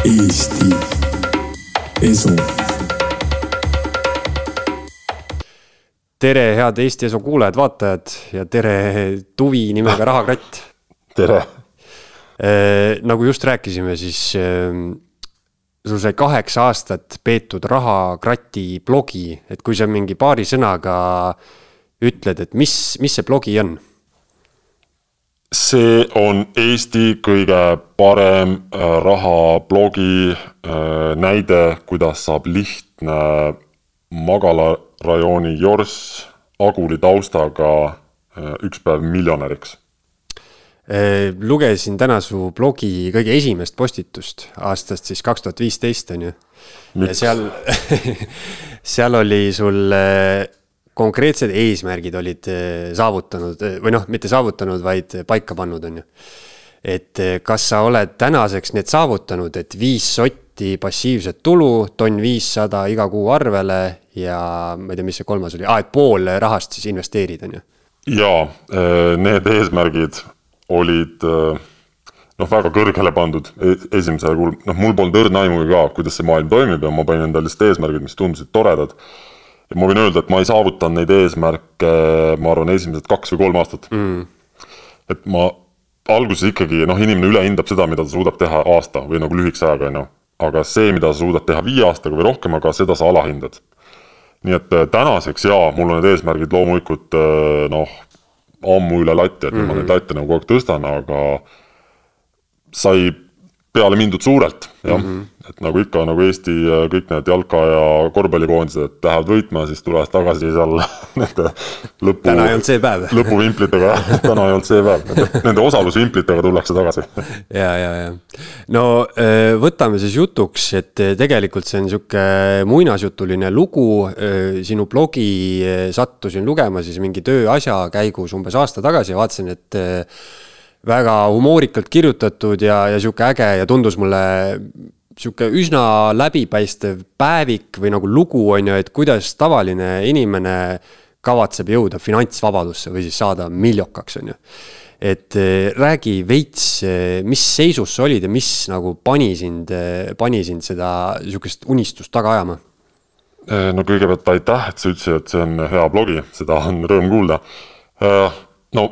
Eesti Esu. tere, head Eesti Esu kuulajad-vaatajad ja tere, Tuvi nimega Rahakratt. tere, nagu just rääkisime, siis äh, sul sai kaheksa aastat peetud Rahakrati blogi, et kui sa mingi paari sõnaga ütled, et mis, mis see blogi on? See on Eesti kõige parem äh, rahablogi äh, näide, kuidas saab lihtne magalarajooni jorss Aguli taustaga äh, üks päev miljonäriks. Lugesin täna su blogi kõige esimest postitust aastast siis kaks tuhat viisteist on ju. ja seal, seal oli sul konkreetsed eesmärgid olid äh, saavutanud äh, või noh, mitte saavutanud, vaid paika pannud, on ju. et äh, kas sa oled tänaseks need saavutanud, et viis sotti passiivset tulu, tonn viissada iga kuu arvele ja ma ei tea, mis see kolmas oli, aa, et pool rahast siis investeerid, on ju. jaa, need eesmärgid olid noh, väga kõrgele pandud e- esimesel kuul, noh, mul polnud õrna aimugi ka, kuidas see maailm toimib ja ma panin endale lihtsalt eesmärgid, mis tundusid toredad. Ma võin öelda, et ma ei saavutanud neid eesmärke, ma arvan, esimesed kaks või kolm aastat mm.. et ma alguses ikkagi noh, inimene ülehindab seda, mida ta suudab teha aasta või nagu lühikese ajaga, on ju. aga see, mida sa suudad teha viie aastaga või rohkemaga, seda sa alahindad nii et äh, tänaseks jaa, mul on need eesmärgid loomulikult äh, noh, ammu üle lati, et mm -hmm. ma neid latte nagu kogu aeg tõstan, aga sai peale mindud suurelt, jah mm. -hmm. et nagu ikka, nagu Eesti äh, kõik need jalka- ja korvpallikoondised lähevad võitma, siis tulevad tagasi seal nende lõpu, täna ei olnud see päev. lõpuvimplitega, täna ei olnud see päev, nende osalusvimplitega tullakse tagasi. ja, ja, ja no öö, võtame siis jutuks, et öö, tegelikult see on sihuke muinasjutuline lugu. sinu blogi sattusin lugema siis mingi tööasja käigus umbes aasta tagasi ja vaatasin, et väga humoorikalt kirjutatud ja, ja sihuke äge ja tundus mulle sihuke üsna läbipaistev päevik või nagu lugu on ju, et kuidas tavaline inimene kavatseb jõuda finantsvabadusse või siis saada miljokaks, on ju et eh, räägi veits, mis seisus sa olid ja mis nagu pani sind, pani sind seda sihukest unistust taga ajama? no kõigepealt aitäh, et sa ütlesid, et see on hea blogi, seda on rõõm kuulda. no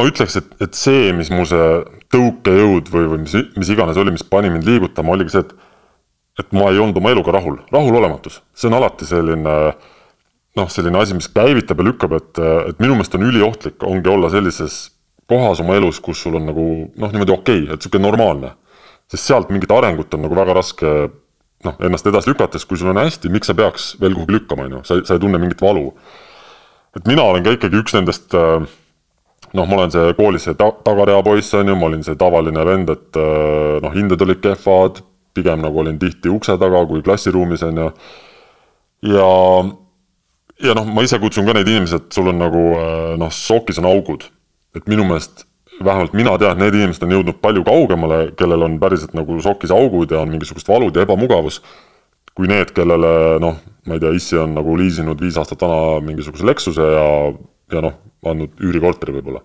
ma ütleks, et, et see, mis mu see tõukejõud või, või mis, mis iganes oli, mis pani mind liigutama, oligi see, et et ma ei olnud oma eluga rahul, rahulolematus, see on alati selline noh, selline asi, mis käivitab ja lükkab, et, et minu meelest on üliohtlik, ongi olla sellises kohas oma elus, kus sul on nagu noh, niimoodi okei okay,, et sihuke normaalne. sest sealt mingit arengut on nagu väga raske noh, ennast edasi lükates, kui sul on hästi, miks sa peaks veel kuhugi lükkama, on ju, sa, sa ei tunne mingit valu. et mina olen ka ikkagi üks nendest äh, noh, ma olen see koolis see ta tagarea poiss on ju, ma olin see tavaline vend, et äh, noh, hinded olid kehvad, pigem nagu olin tihti ukse taga kui klassiruumis on ju. ja, ja noh, ma ise kutsun ka neid inimesi, et sul on nagu äh, noh, sokis on augud, et minu meelest vähemalt mina tean, need inimesed on jõudnud palju kaugemale, kellel on päriselt nagu sokis augud ja on mingisugust valud ja ebamugavus. kui need, kellele noh, ma ei tea, issi on nagu liisinud viis aastat vana mingisuguse Lexuse ja, ja noh, andnud üürikorteri võib-olla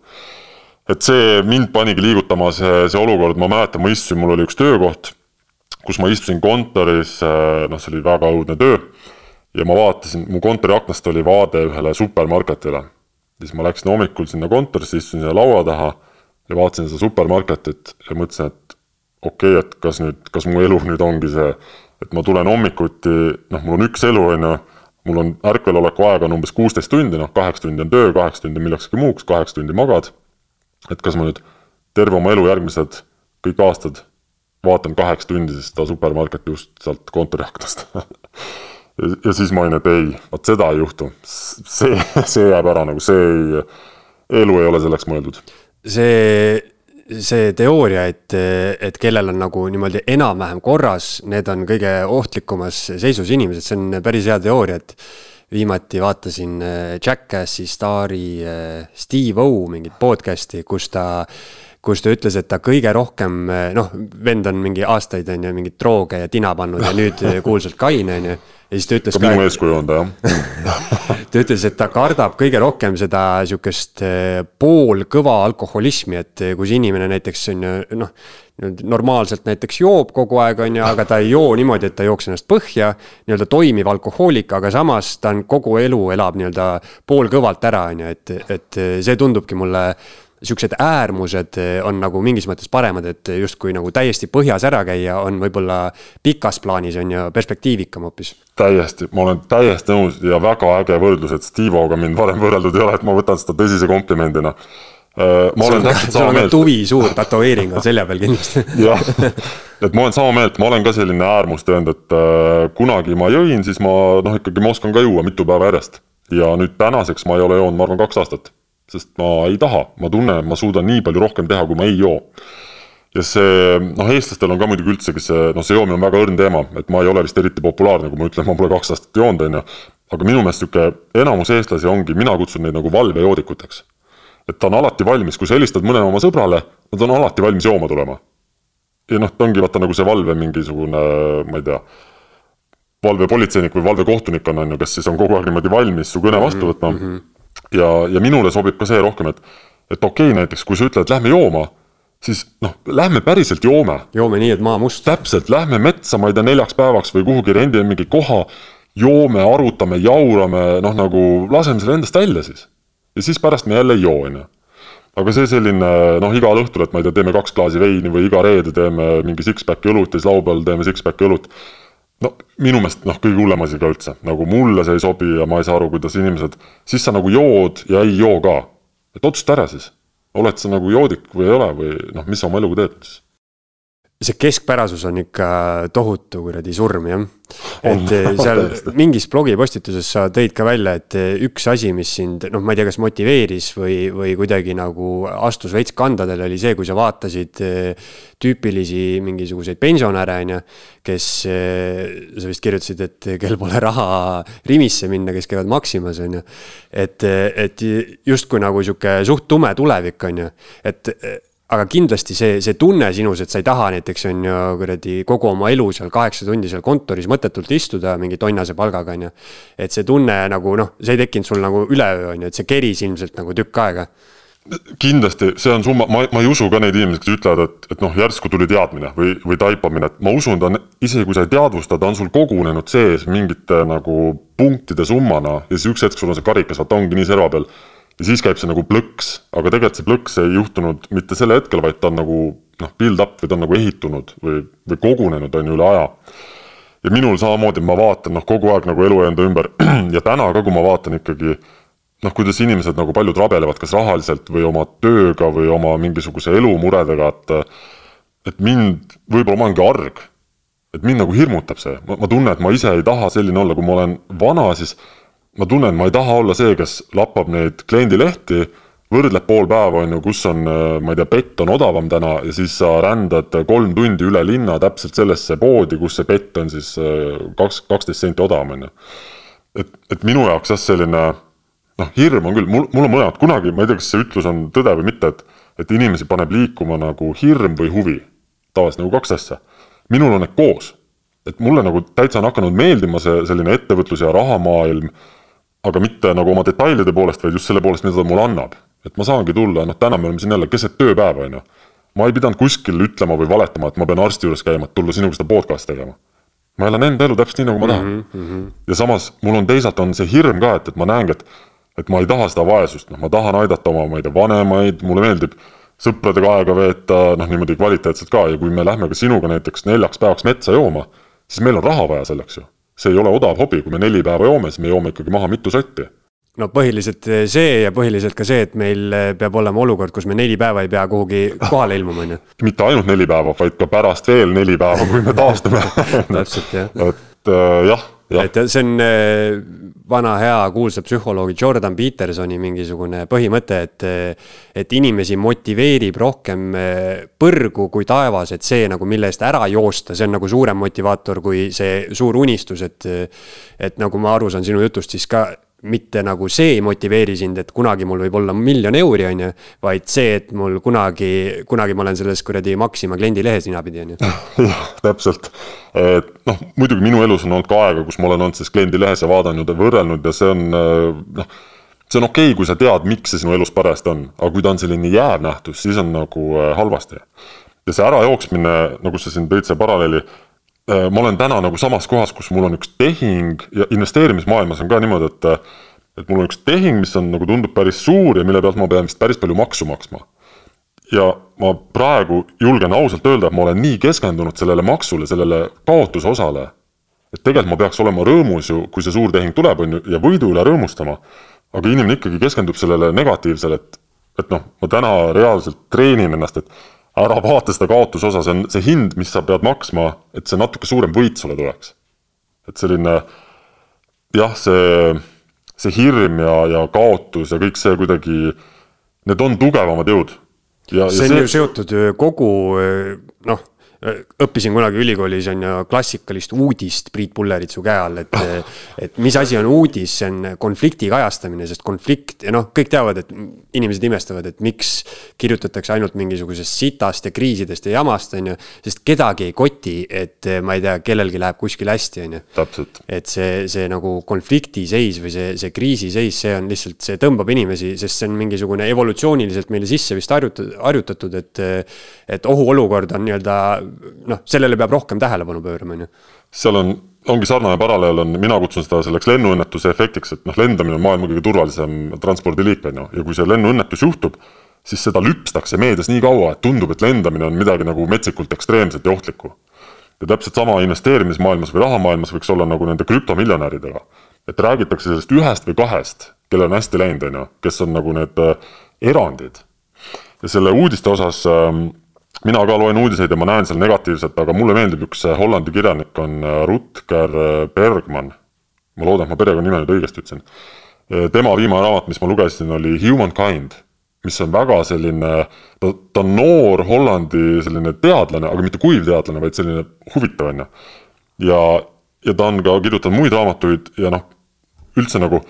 et see mind panigi liigutama, see, see olukord, ma mäletan, ma istusin, mul oli üks töökoht, kus ma istusin kontoris, noh, see oli väga õudne töö. ja ma vaatasin, mu kontori aknast oli vaade ühele supermarketile. siis ma läksin hommikul sinna kontorisse, istusin sinna laua taha ja vaatasin seda supermarketit ja mõtlesin, et okei okay,, et kas nüüd, kas mu elu nüüd ongi see, et ma tulen hommikuti, noh, mul on üks elu, on ju mul on ärkveloleku aega on umbes kuusteist tundi, noh, kaheksa tundi on töö, kaheksa tundi millekski muuks, kaheksa tundi magad et kas ma nüüd terve oma elu järgmised kõik aastad vaatan kaheksa tundi siis seda supermarketi just sealt kontori aknast ja, ja siis ma olin, et ei, vot seda ei juhtu. see, see jääb ära nagu see ei, elu ei ole selleks mõeldud. see, see teooria, et, et kellel on nagu niimoodi enam-vähem korras, need on kõige ohtlikumas seisus inimesed, see on päris hea teooria, et viimati vaatasin äh, Jackassi staari äh, Steve O mingit podcast'i, kus ta, kus ta ütles, et ta kõige rohkem, noh, vend on mingi aastaid on ju mingeid drooge ja tina pannud ja nüüd kuulsalt kaine on ju. ja siis ta ütles ka. minu eeskuju on ta jah ta ütles, et ta kardab kõige rohkem seda sihukest eh, poolkõva alkoholismi, et eh, kui see inimene näiteks on ju noh normaalselt näiteks joob kogu aeg, on ju, aga ta ei joo niimoodi, et ta jooks ennast põhja. nii-öelda toimiv alkohoolik, aga samas ta on kogu elu elab nii-öelda poolkõvalt ära, on ju, et, et see tundubki mulle siuksed äärmused on nagu mingis mõttes paremad, et justkui nagu täiesti põhjas ära käia on võib-olla pikas plaanis on ju perspektiivikam hoopis. täiesti, ma olen täiesti nõus ja väga äge võrdlus, et Steve-Oga mind varem võrreldud ei ole, et ma võtan seda tõsise komplimendina Äh, ma olen täpselt sama meelt. tuvi suur tätoveering on selja peal kindlasti jah, et ma olen sama meelt, ma olen ka selline äärmustöönd, et äh, kunagi ma jõin, siis ma noh, ikkagi ma oskan ka juua mitu päeva järjest. ja nüüd tänaseks ma ei ole joonud, ma arvan, kaks aastat. Sest ma ei taha, ma tunnen, et ma suudan nii palju rohkem teha, kui ma ei joo. ja see, noh, eestlastel on ka muidugi üldsegi see, noh, see joomine on väga õrn teema, et ma ei ole vist eriti populaarne, kui ma ütlen, ma pole kaks aastat joonud, on ju. aga minu meelest sihuke enamus eestlasi ongi, mina kutsun neid nagu valvejoodikuteks et ta on alati valmis, kui sa helistad mõnele oma sõbrale, nad on alati valmis jooma tulema. ja noh, ta ongi vaata nagu see valve mingisugune, ma ei tea, valvepolitseinik või valvekohtunik on, on ju, kes siis on kogu aeg niimoodi valmis su kõne vastu võtma mm. -hmm. Ja, ja minule sobib ka see rohkem, et, et okei okay,, näiteks kui sa ütled, lähme jooma, siis noh, lähme päriselt joome. joome nii, et maa must. täpselt, lähme metsa, ma ei tea, neljaks päevaks või kuhugi rendime mingi koha, joome, arutame, jaurame, noh nagu laseme selle endast välja siis ja siis pärast me jälle ei joo, on ju. aga see selline noh, igal õhtul, et ma ei tea, teeme kaks klaasi veini või iga reede teeme mingi six-pack'i õlut ja siis laupäeval teeme six-pack'i õlut. No minu meelest noh, kõige hullem asi ka üldse, nagu mulle see ei sobi ja ma ei saa aru, kuidas inimesed, siis sa nagu jood ja ei joo ka. et otsusta ära siis, oled sa nagu joodik või ei ole või noh, mis sa oma eluga teed siis see keskpärasus on ikka tohutu kuradi surm jah. et eh, seal mingis blogipostituses sa tõid ka välja, et eh, üks asi, mis sind noh, ma ei tea, kas motiveeris või, või kuidagi nagu astus veits kandadele, oli see, kui sa vaatasid eh, tüüpilisi mingisuguseid pensionäre, on ju. kes, sa vist kirjutasid, et kel pole raha Rimisse minna, kes käivad Maximas, on ju. et, et justkui nagu sihuke suht tume tulevik, on ju, et aga kindlasti see, see tunne sinus, et sa ei taha näiteks on ju kuradi kogu oma elu seal kaheksa tundi seal kontoris mõttetult istuda mingi tonnase palgaga, on ju. et see tunne nagu noh, see ei tekkinud sul nagu üleöö, on ju, et see keris ilmselt nagu tükk aega. Kindlasti, see on summa, ma, ma ei usu ka neid inimesi, kes ütlevad, et, et noh, järsku tuli teadmine või, või taipamine, et ma usun, ta on, isegi kui sa ei teadvusta, ta on sul kogunenud sees mingite nagu punktide summana ja siis üks hetk sul on see karikas, vaata ongi nii serva peal ja siis käib see nagu plõks, aga tegelikult see plõks ei juhtunud mitte sel hetkel, vaid ta on nagu noh, build up või ta on nagu ehitunud või, või kogunenud, on ju, üle aja. ja minul samamoodi, ma vaatan noh, kogu aeg nagu elu enda ümber. Ja täna ka, kui ma vaatan ikkagi noh, kuidas inimesed nagu paljud rabelevad, kas rahaliselt või oma tööga või oma mingisuguse elumuredega, et et mind, võib-olla ma olengi arg, et mind nagu hirmutab see, ma tunnen, et ma ise ei taha selline olla, kui ma olen vana, siis ma tunnen, ma ei taha olla see, kes lappab neid kliendilehti, võrdleb pool päeva, on ju, kus on, ma ei tea, pett on odavam täna ja siis sa rändad kolm tundi üle linna täpselt sellesse poodi, kus see pett on siis äh, kaks, kaksteist senti odavam, on ju. et, et minu jaoks jah, selline noh, hirm on küll, mul, mul on mõlemad, kunagi, ma ei tea, kas see ütlus on tõde või mitte, et et inimesi paneb liikuma nagu hirm või huvi. tavaliselt nagu kaks asja. minul on need koos. et mulle nagu täitsa on hakanud meeldima see selline ettevõtlus ja rahamaailm aga mitte nagu oma detailide poolest, vaid just selle poolest, mida ta mulle annab. et ma saangi tulla, noh täna me oleme siin jälle keset tööpäeva, on ju. ma ei pidanud kuskil ütlema või valetama, et ma pean arsti juures käima, et tulla sinuga seda podcast'i tegema. ma elan enda elu täpselt nii, nagu ma tahan mm. -hmm. ja samas mul on teisalt on see hirm ka, et, et ma näengi, et et ma ei taha seda vaesust, noh, ma tahan aidata oma, ma ei tea, vanemaid, mulle meeldib sõpradega aega veeta, noh, niimoodi kvaliteetselt ka ja kui me lähme ka sinuga näiteks neljaks päevaks metsa jooma, siis meil on raha vaja selleks ju see ei ole odav hobi, kui me neli päeva joome, siis me joome ikkagi maha mitu sotti no põhiliselt see ja põhiliselt ka see, et meil peab olema olukord, kus me neli päeva ei pea kuhugi kohale ilmuma, on ju. mitte ainult neli päeva, vaid ka pärast veel neli päeva, kui me taastume täpselt, jah. et äh, jah, jah. Et see on äh, vana hea kuulsa psühholoogi Jordan Petersoni mingisugune põhimõte, et. et inimesi motiveerib rohkem eh, põrgu kui taevas, et see nagu, mille eest ära joosta, see on nagu suurem motivaator kui see suur unistus, et. et nagu ma aru saan sinu jutust, siis ka mitte nagu see ei motiveeri sind, et kunagi mul võib olla miljon euri, on ju. vaid see, et mul kunagi, kunagi ma olen selles kuradi Maxima kliendilehes ninapidi, on ju. täpselt. et noh, muidugi minu elus on olnud ka aega, kus ma olen olnud siis kliendilehes ja vaadanud ja võrrelnud ja see on noh see on okei okay,, kui sa tead, miks see sinu elus parajasti on, aga kui ta on selline jääv nähtus, siis on nagu äh, halvasti. ja see ärajooksmine, nagu sa siin tõid see paralleeli, ma olen täna nagu samas kohas, kus mul on üks tehing ja investeerimismaailmas on ka niimoodi, et äh, et mul on üks tehing, mis on nagu tundub päris suur ja mille pealt ma pean vist päris palju maksu maksma. ja ma praegu julgen ausalt öelda, et ma olen nii keskendunud sellele maksule, sellele kaotuse osale, et tegelikult ma peaks olema rõõmus ju, kui see suur tehing tuleb, on ju, ja võidu üle rõõmustama aga inimene ikkagi keskendub sellele negatiivsele, et, et noh, ma täna reaalselt treenin ennast, et ära vaata seda kaotusosa, see on see hind, mis sa pead maksma, et see natuke suurem võit sulle tuleks. et selline jah, see, see hirm ja, ja kaotus ja kõik see kuidagi, need on tugevamad jõud. see on see... ju seotud kogu noh õppisin kunagi ülikoolis on ju klassikalist uudist Priit Pullerit su käe all, et. et mis asi on uudis, see on konflikti kajastamine, sest konflikt ja noh, kõik teavad, et inimesed imestavad, et miks. kirjutatakse ainult mingisugusest sitast ja kriisidest ja jamast, on ju, sest kedagi ei koti, et ma ei tea, kellelgi läheb kuskil hästi, on ju. et see, see nagu konfliktiseis või see, see kriisiseis, see on lihtsalt, see tõmbab inimesi, sest see on mingisugune evolutsiooniliselt meile sisse vist harjutatud, harjutatud, et. et ohuolukord on nii-öelda noh, sellele peab rohkem tähelepanu pöörama, on ju. seal on, ongi sarnane paralleel on, mina kutsun seda selleks lennuõnnetuse efektiks, et noh, lendamine on maailma kõige turvalisem transpordiliik, on ju, ja kui see lennuõnnetus juhtub, siis seda lüpstakse meedias nii kaua, et tundub, et lendamine on midagi nagu metsikult ekstreemset ja ohtlikku. ja täpselt sama investeerimismaailmas või rahamaailmas võiks olla nagu nende krüptomiljonäridega. et räägitakse sellest ühest või kahest, kellel on hästi läinud, on ju, kes on nagu need äh, erandid. ja selle uudiste osas äh, mina ka loen uudiseid ja ma näen seal negatiivset, aga mulle meeldib üks Hollandi kirjanik on äh, Rutger äh, Bergman. ma loodan, et ma perekonnanime nüüd õigesti ütlesin. Äh, tema viimane raamat, mis ma lugesin, oli Humankind, mis on väga selline, ta, ta on noor Hollandi selline teadlane, aga mitte kuiv teadlane, vaid selline huvitav, on ju. ja, ja ta on ka kirjutanud muid raamatuid ja noh, üldse nagu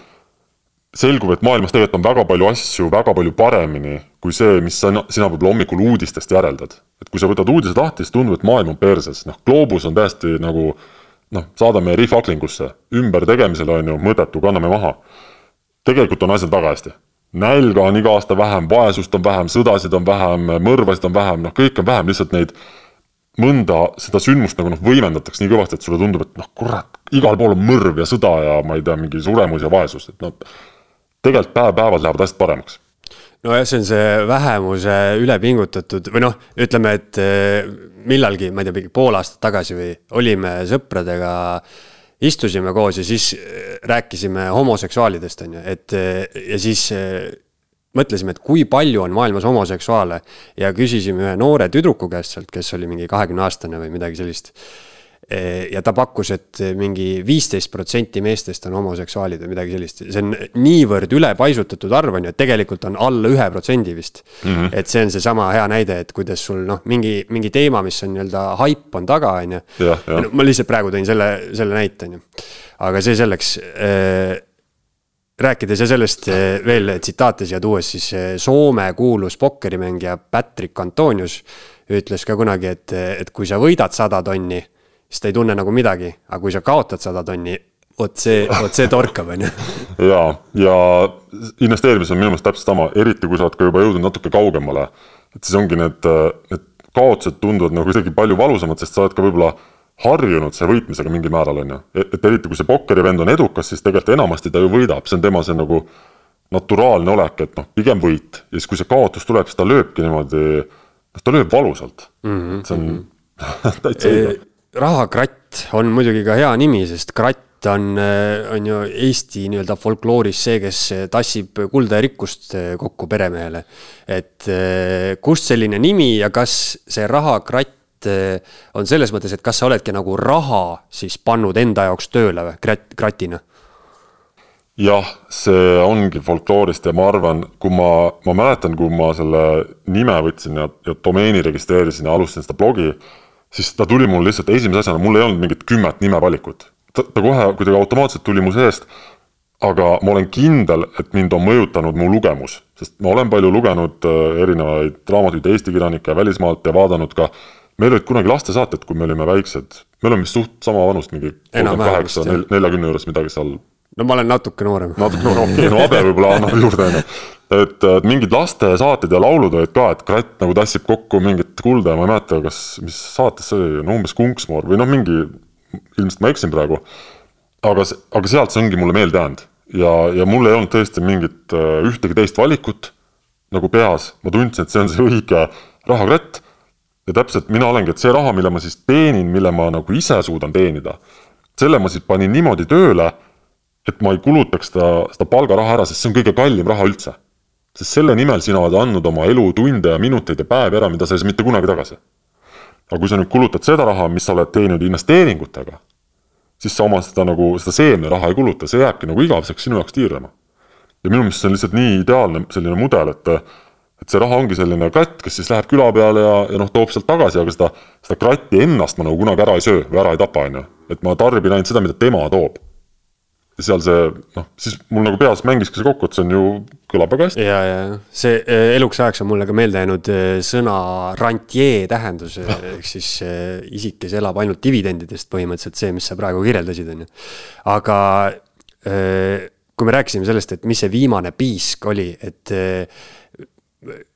selgub, et maailmas tegelikult on väga palju asju väga palju paremini kui see, mis sa, sina võib-olla hommikul uudistest järeldad. et kui sa võtad uudised lahti, siis tundub, et maailm on perses, noh, gloobus on täiesti nagu noh, saadame rihvaklingusse, ümbertegemisele on ju mõttetu, kanname maha. tegelikult on asjad väga hästi. nälga on iga aasta vähem, vaesust on vähem, sõdasid on vähem, mõrvasid on vähem, noh, kõike on vähem, lihtsalt neid mõnda seda sündmust nagu noh, võimendatakse nii kõvasti, et sulle tundub, et noh, kurat, igal pool on mõrv ja sõda ja ma ei tea, mingi suremus ja vaesus, et noh tegelikult päev-päevalt lähevad asjad paremaks nojah, see on see vähemuse ülepingutatud või noh, ütleme, et eh, millalgi, ma ei tea, mingi pool aastat tagasi või olime sõpradega. istusime koos ja siis eh, rääkisime homoseksuaalidest, on ju, et eh, ja siis mõtlesime, et kui palju on maailmas homoseksuaale ja küsisime ühe noore tüdruku käest sealt, kes oli mingi kahekümne aastane või midagi sellist ja ta pakkus, et mingi viisteist protsenti meestest on homoseksuaalid või midagi sellist, see on niivõrd ülepaisutatud arv on ju, et tegelikult on alla ühe protsendi vist mm. -hmm. et see on seesama hea näide, et kuidas sul noh, mingi, mingi teema, mis on nii-öelda haip on taga, on ju. Ma lihtsalt praegu tõin selle, selle näite, on ju. aga see selleks äh, rääkides ja sellest eh, veel tsitaate siia tuues, siis Soome kuulus pokkerimängija Patrick Antonius ütles ka kunagi, et, et kui sa võidad sada tonni siis ta ei tunne nagu midagi, aga kui sa kaotad sada tonni, vot see, vot see torkab, on ju. ja, ja investeerimis on minu meelest täpselt sama, eriti kui sa oled ka juba jõudnud natuke kaugemale. et siis ongi need, need kaotused tunduvad nagu kuidagi palju valusamad, sest sa oled ka võib-olla harjunud selle võitmisega mingil määral, on ju. et eriti kui see pokkerivend on edukas, siis tegelikult enamasti ta ju võidab, see on tema see nagu naturaalne olek, et noh, pigem võit. ja siis, kui see kaotus tuleb, siis ta lööbki niimoodi, noh, ta lööb valusalt mm. -hmm. see on -hmm. täitsa õige rahakratt on muidugi ka hea nimi, sest kratt on, äh, on ju Eesti nii-öelda folklooris see, kes tassib kulda ja rikkust äh, kokku peremehele. et kust selline nimi ja kas see rahakratt on selles mõttes, et kas sa oledki nagu raha siis pannud enda jaoks tööle või krat-, kratina? jah, see ongi folkloorist ja ma arvan, kui ma, ma mäletan, kui ma selle nime võtsin ja, ja domeeni registreerisin ja alustasin seda blogi siis ta tuli mul lihtsalt esimese asjana, mul ei olnud mingit kümmet nimevalikut. ta, ta kohe kuidagi automaatselt tuli mu seest. aga ma olen kindel, et mind on mõjutanud mu lugemus, sest ma olen palju lugenud äh, erinevaid raamatuid Eesti kirjanikke ja välismaalt ja vaadanud ka, meil olid kunagi lastesaated, kui me olime väiksed, me oleme suht sama vanust, mingi kolmkümmend kaheksa, neljakümne juures midagi seal. no ma olen natuke noorem. natuke noorem, okei, no Abe võib-olla annab juurde, on ju. Et mingid lastesaated ja laulud olid ka, et kratt nagu tassib kokku mingit kulda ja ma ei mäleta, kas, mis saates see oli, no umbes Kunksmoor või noh, mingi, ilmselt ma eksin praegu aga, aga sealt see ongi mulle meelde jäänud ja, ja mul ei olnud tõesti mingit äh, ühtegi teist valikut nagu peas, ma tundsin, et see on see õige rahakratt. ja täpselt mina olengi, et see raha, mille ma siis teenin, mille ma nagu ise suudan teenida, selle ma siis panin niimoodi tööle, et ma ei kulutaks seda, seda palgaraha ära, sest see on kõige kallim raha üldse. Sest selle nimel sina oled andnud oma elu tunde ja minuteid ja päevi ära, mida sa ei saa mitte kunagi tagasi. aga kui sa nüüd kulutad seda raha, mis sa oled teeninud investeeringutega siis sa oma seda nagu, seda seemneraha ei kuluta, see jääbki nagu igaveseks sinu jaoks tiirlema. ja minu meelest see on lihtsalt nii ideaalne selline mudel, et et see raha ongi selline kratt, kes siis läheb küla peale ja, ja noh, toob sealt tagasi, aga seda, seda kratti ennast ma nagu kunagi ära ei söö või ära ei tapa, on ju. et ma tarbin ainult seda, mida tema toob seal see noh, siis mul nagu peas mängiski see kokku, et see on ju, kõlab väga hästi. ja, ja see eh, eluks ajaks on mulle ka meelde jäänud eh, sõna rantjee tähendus, eh, ehk siis isik, kes elab ainult dividendidest, põhimõtteliselt see, mis sa praegu kirjeldasid, on ju. aga kui me rääkisime sellest, et mis see viimane piisk oli, et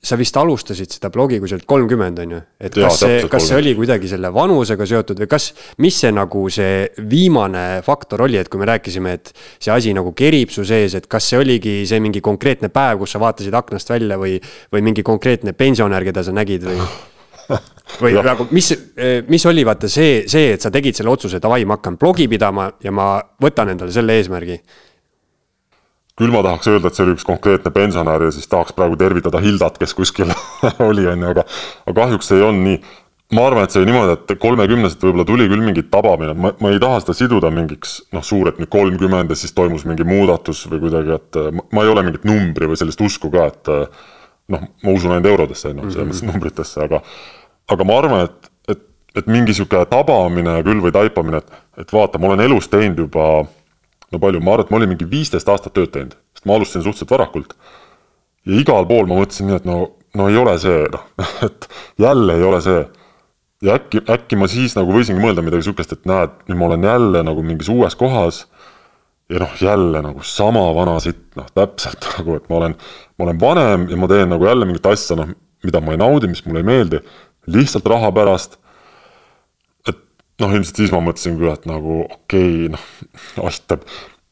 sa vist alustasid seda blogi kuskilt kolmkümmend, on ju? et kas ja, see, kas see oli kuidagi selle vanusega seotud või kas, mis see nagu see viimane faktor oli, et kui me rääkisime, et see asi nagu kerib su sees, et kas see oligi see mingi konkreetne päev, kus sa vaatasid aknast välja või, või mingi konkreetne pensionär, keda sa nägid või? või nagu, mis, mis oli vaata see, see, et sa tegid selle otsuse, davai, ma hakkan blogi pidama ja ma võtan endale selle eesmärgi küll ma tahaks öelda, et see oli üks konkreetne pensionär ja siis tahaks praegu tervitada Hildat, kes kuskil oli, on ju, aga aga kahjuks see ei olnud nii. ma arvan, et see oli niimoodi, et kolmekümneselt võib-olla tuli küll mingi tabamine, ma, ma ei taha seda siduda mingiks noh, suur, et nüüd kolmkümmend ja siis toimus mingi muudatus või kuidagi, et ma, ma ei ole mingit numbri või sellist usku ka, et noh, ma usun ainult eurodesse, on ju, selles mõttes numbritesse, aga aga ma arvan, et, et, et mingi niisugune tabamine küll või taipamine, et, et vaata, ma olen elus teinud juba no palju, ma arvan, et ma olin mingi viisteist aastat tööd teinud, sest ma alustasin suhteliselt varakult. ja igal pool ma mõtlesin nii, et no, no ei ole see, noh, et jälle ei ole see. ja äkki, äkki ma siis nagu võisingi mõelda midagi sihukest, et näed, nüüd ma olen jälle nagu mingis uues kohas. ja noh, jälle nagu sama vana sitt, noh täpselt nagu, et ma olen, ma olen vanem ja ma teen nagu jälle mingit asja, noh, mida ma ei naudi, mis mulle ei meeldi, lihtsalt raha pärast noh, ilmselt siis ma mõtlesin küll, et nagu okei okay,, noh aitab.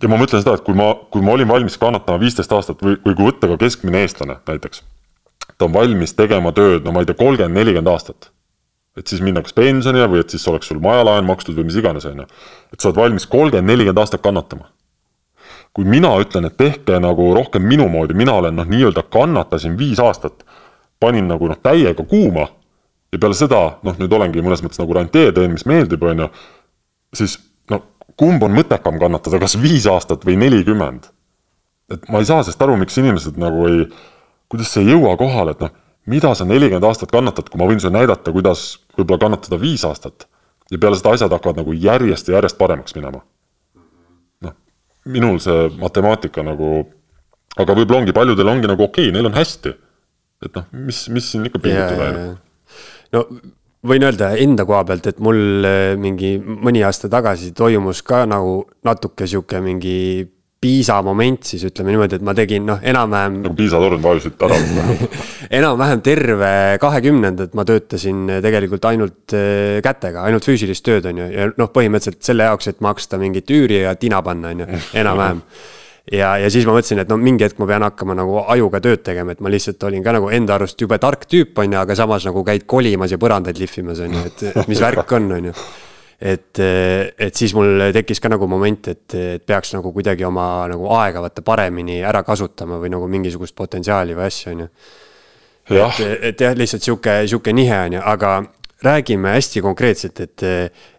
ja ma mõtlen seda, et kui ma, kui ma olin valmis kannatama viisteist aastat või, või kui võtta ka keskmine eestlane näiteks. ta on valmis tegema tööd, no ma ei tea, kolmkümmend, nelikümmend aastat. et siis minna kas pensionile või et siis oleks sul majalaen makstud või mis iganes, on ju. et sa oled valmis kolmkümmend, nelikümmend aastat kannatama. kui mina ütlen, et tehke nagu rohkem minu moodi, mina olen noh, nii-öelda kannatasin viis aastat, panin nagu noh, täiega kuuma ja peale seda, noh, nüüd olengi mõnes mõttes nagu rantee, teen, mis meeldib, on ju, siis no kumb on mõttekam kannatada, kas viis aastat või nelikümmend? et ma ei saa sellest aru, miks inimesed nagu ei, kuidas see ei jõua kohale, et noh, mida sa nelikümmend aastat kannatad, kui ma võin sulle näidata, kuidas võib-olla kannatada viis aastat. ja peale seda asjad hakkavad nagu järjest ja järjest paremaks minema. noh, minul see matemaatika nagu, aga võib-olla ongi, paljudel ongi nagu okei okay,, neil on hästi. et noh, mis, mis siin ikka pingutada yeah, yeah no võin öelda enda koha pealt, et mul äh, mingi mõni aasta tagasi toimus ka nagu natuke sihuke mingi piisa moment siis ütleme niimoodi, et ma tegin noh, enam-vähem. nagu piisa torn vajusid ära enam-vähem terve kahekümnendat ma töötasin tegelikult ainult äh, kätega, ainult füüsilist tööd, on ju, ja noh, põhimõtteliselt selle jaoks, et maksta mingit üüri ja tina panna, on ju, enam-vähem ja, ja siis ma mõtlesin, et no mingi hetk ma pean hakkama nagu ajuga tööd tegema, et ma lihtsalt olin ka nagu enda arust jube tark tüüp, on ju, aga samas nagu käid kolimas ja põrandaid lihvimas, on ju, et mis värk on, on ju. et, et siis mul tekkis ka nagu moment, et, et peaks nagu kuidagi oma nagu aega vaata paremini ära kasutama või nagu mingisugust potentsiaali või asja, on ju. et, et jah, lihtsalt sihuke, sihuke nihe on ju, aga räägime hästi konkreetselt, et,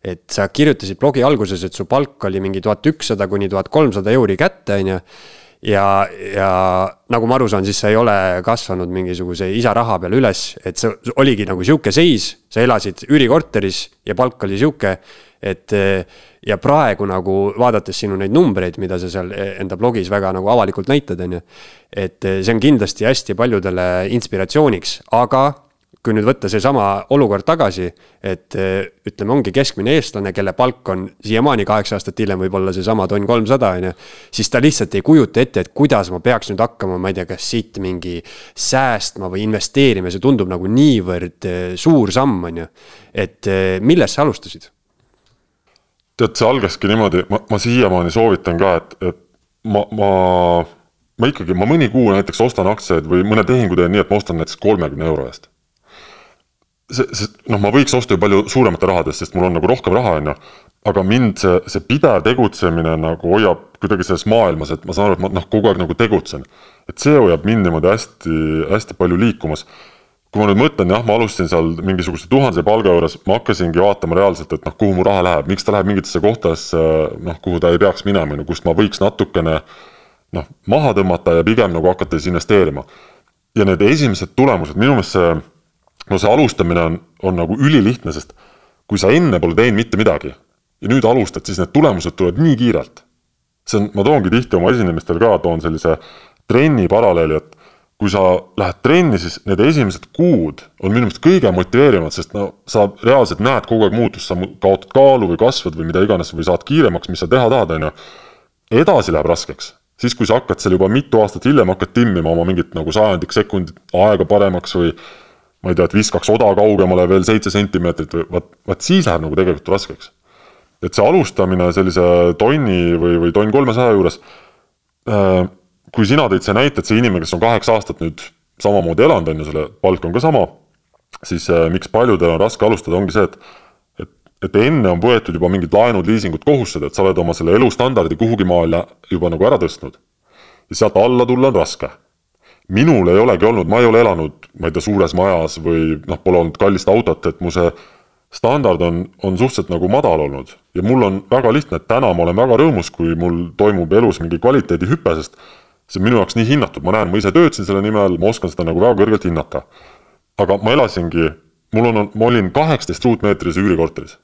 et sa kirjutasid blogi alguses, et su palk oli mingi tuhat ükssada kuni tuhat kolmsada euri kätte, on ju. ja, ja nagu ma aru saan, siis sa ei ole kasvanud mingisuguse isa raha peal üles, et see oligi nagu sihuke seis, sa elasid üürikorteris ja palk oli sihuke, et ja praegu nagu vaadates sinu neid numbreid, mida sa seal enda blogis väga nagu avalikult näitad, on ju. et see on kindlasti hästi paljudele inspiratsiooniks, aga kui nüüd võtta seesama olukord tagasi, et eh, ütleme, ongi keskmine eestlane, kelle palk on siiamaani kaheksa aastat hiljem võib-olla seesama tonn kolmsada, on ju. siis ta lihtsalt ei kujuta ette, et kuidas ma peaks nüüd hakkama, ma ei tea, kas siit mingi säästma või investeerima, see tundub nagu niivõrd eh, suur samm, on ju. et eh, millest sa alustasid? tead, see algaski niimoodi, ma, ma siiamaani soovitan ka, et, et ma, ma ma ikkagi, ma mõni kuu näiteks ostan aktsiaid või mõne tehingu teen nii, et ma ostan näiteks kolmekümne euro eest see, see noh, ma võiks osta ju palju suuremate rahadest, sest mul on nagu rohkem raha, on ju. aga mind see, see pidev tegutsemine nagu hoiab kuidagi selles maailmas, et ma saan aru, et ma noh, kogu aeg nagu tegutsen. et see hoiab mind niimoodi hästi, hästi palju liikumas. kui ma nüüd mõtlen, jah, ma alustasin seal mingisuguse tuhandese palga juures, ma hakkasingi vaatama reaalselt, et noh, kuhu mu raha läheb, miks ta läheb mingitesse kohtadesse, noh, kuhu ta ei peaks minema, on ju, kust ma võiks natukene noh, maha tõmmata ja pigem nagu hakata siis investeerima. ja need esimesed tulemused, minu meelest see no see alustamine on, on nagu ülilihtne, sest kui sa enne pole teinud mitte midagi ja nüüd alustad, siis need tulemused tulevad nii kiirelt. see on, ma toongi tihti oma esinemistel ka, toon sellise trenni paralleeli, et kui sa lähed trenni, siis need esimesed kuud on minu meelest kõige motiveerivamad, sest no sa reaalselt näed kogu aeg muutust, sa kaotad kaalu või kasvad või mida iganes või saad kiiremaks, mis sa teha tahad, on ju. edasi läheb raskeks, siis kui sa hakkad seal juba mitu aastat hiljem hakkad timmima oma mingit nagu sajandik sekundit aega paremaks või ma ei tea, et viskaks oda kaugemale veel seitse sentimeetrit või vaat, vaat siis läheb nagu tegelikult raskeks. et see alustamine sellise tonni või, või tonn kolmesaja juures äh,, kui sina tõid see näite, et see inimene, kes on kaheksa aastat nüüd samamoodi elanud, on ju, selle palk on ka sama, siis äh, miks paljudel on raske alustada, ongi see, et et, enne on võetud juba mingid laenud, liisingud, kohustused, et sa oled oma selle elustandardi kuhugi maale juba nagu ära tõstnud. ja sealt alla tulla on raske minul ei olegi olnud, ma ei ole elanud, ma ei tea, suures majas või noh, pole olnud kallist autot, et mu see standard on, on suhteliselt nagu madal olnud. Ja mul on väga lihtne, et täna ma olen väga rõõmus, kui mul toimub elus mingi kvaliteedihüpe, sest see on minu jaoks nii hinnatud, ma näen, ma ise töötasin selle nimel, ma oskan seda nagu väga kõrgelt hinnata. aga ma elasingi, mul on, ma olin kaheksateist ruutmeetrise üürikorteris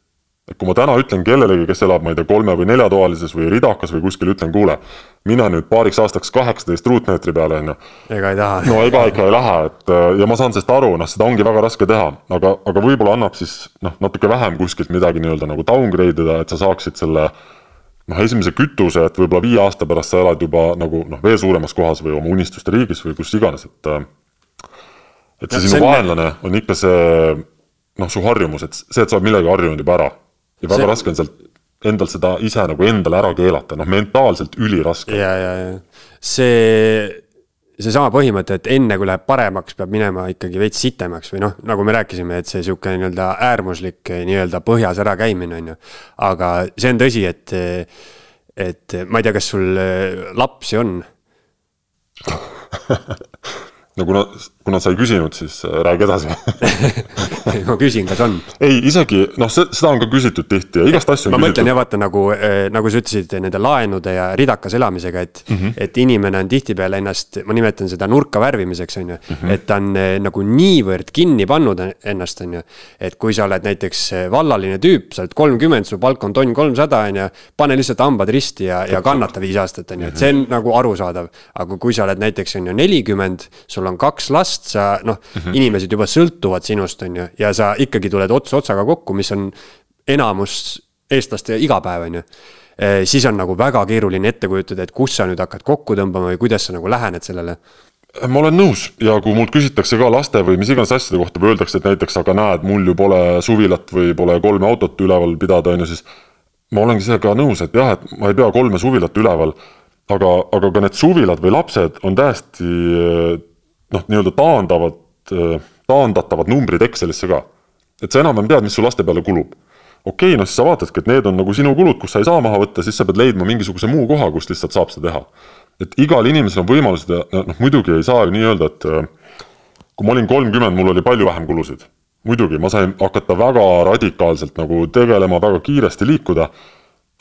et kui ma täna ütlen kellelegi, kes elab, ma ei tea, kolme või neljatoalises või ridakas või kuskil, ütlen, kuule, mine nüüd paariks aastaks kaheksateist ruutmeetri peale, on ju. ega ei taha. no ega ikka ei lähe, et ja ma saan sellest aru, noh, seda ongi väga raske teha, aga, aga võib-olla annab siis noh, natuke vähem kuskilt midagi nii-öelda nagu downgrade ida, et sa saaksid selle noh, esimese kütuse, et võib-olla viie aasta pärast sa elad juba nagu noh, veel suuremas kohas või oma unistuste riigis või kus iganes, et et see ja, sinu vaenlane on ikka see noh, su harjumus, et see, et sa oled millegagi harjunud juba ära ja väga see... raske on sealt endal seda ise nagu endale ära keelata, noh mentaalselt üliraske. ja, ja, ja see, seesama põhimõte, et enne kui läheb paremaks, peab minema ikkagi veits sitemaks või noh, nagu me rääkisime, et see sihuke nii-öelda äärmuslik nii-öelda põhjas ärakäimine on ju. aga see on tõsi, et, et ma ei tea, kas sul lapsi on no kuna, kuna sa ei küsinud, siis äh, räägi edasi ma küsin, kas on? ei, isegi noh, seda on ka küsitud tihti ja igast asju ma küsitud. mõtlen jah, vaata nagu, äh, nagu sa ütlesid nende laenude ja ridakas elamisega, et mm, -hmm. et inimene on tihtipeale ennast, ma nimetan seda nurka värvimiseks, on ju mm. -hmm. et ta on äh, nagu niivõrd kinni pannud ennast, on ju. et kui sa oled näiteks vallaline tüüp, sa oled kolmkümmend, su palk on tonn kolmsada, on ju. pane lihtsalt hambad risti ja, ja kannata viis aastat, on ju, et see on nagu arusaadav. aga kui sa oled näiteks on ju nelikümmend, sul sul on kaks last, sa noh mm, -hmm. inimesed juba sõltuvad sinust, on ju, ja sa ikkagi tuled ots otsaga kokku, mis on enamus eestlaste igapäev, on ju e,. siis on nagu väga keeruline ette kujutada, et kus sa nüüd hakkad kokku tõmbama või kuidas sa nagu lähened sellele ma olen nõus ja kui mult küsitakse ka laste või mis iganes asjade kohta või öeldakse, et näiteks aga näed, mul ju pole suvilat või pole kolme autot üleval pidada, on ju, siis ma olengi sellega nõus, et jah, et ma ei pea kolme suvilat üleval, aga, aga ka need suvilad või lapsed on täiesti noh, nii-öelda taandavad, taandatavad numbrid Excelisse ka. et sa enam-vähem tead, mis su laste peale kulub. okei okay,, noh siis sa vaatadki, et need on nagu sinu kulud, kus sa ei saa maha võtta, siis sa pead leidma mingisuguse muu koha, kust lihtsalt saab seda teha. et igal inimesel on võimalused ja noh, muidugi ei saa ju nii öelda, et kui ma olin kolmkümmend, mul oli palju vähem kulusid. muidugi, ma sain hakata väga radikaalselt nagu tegelema, väga kiiresti liikuda,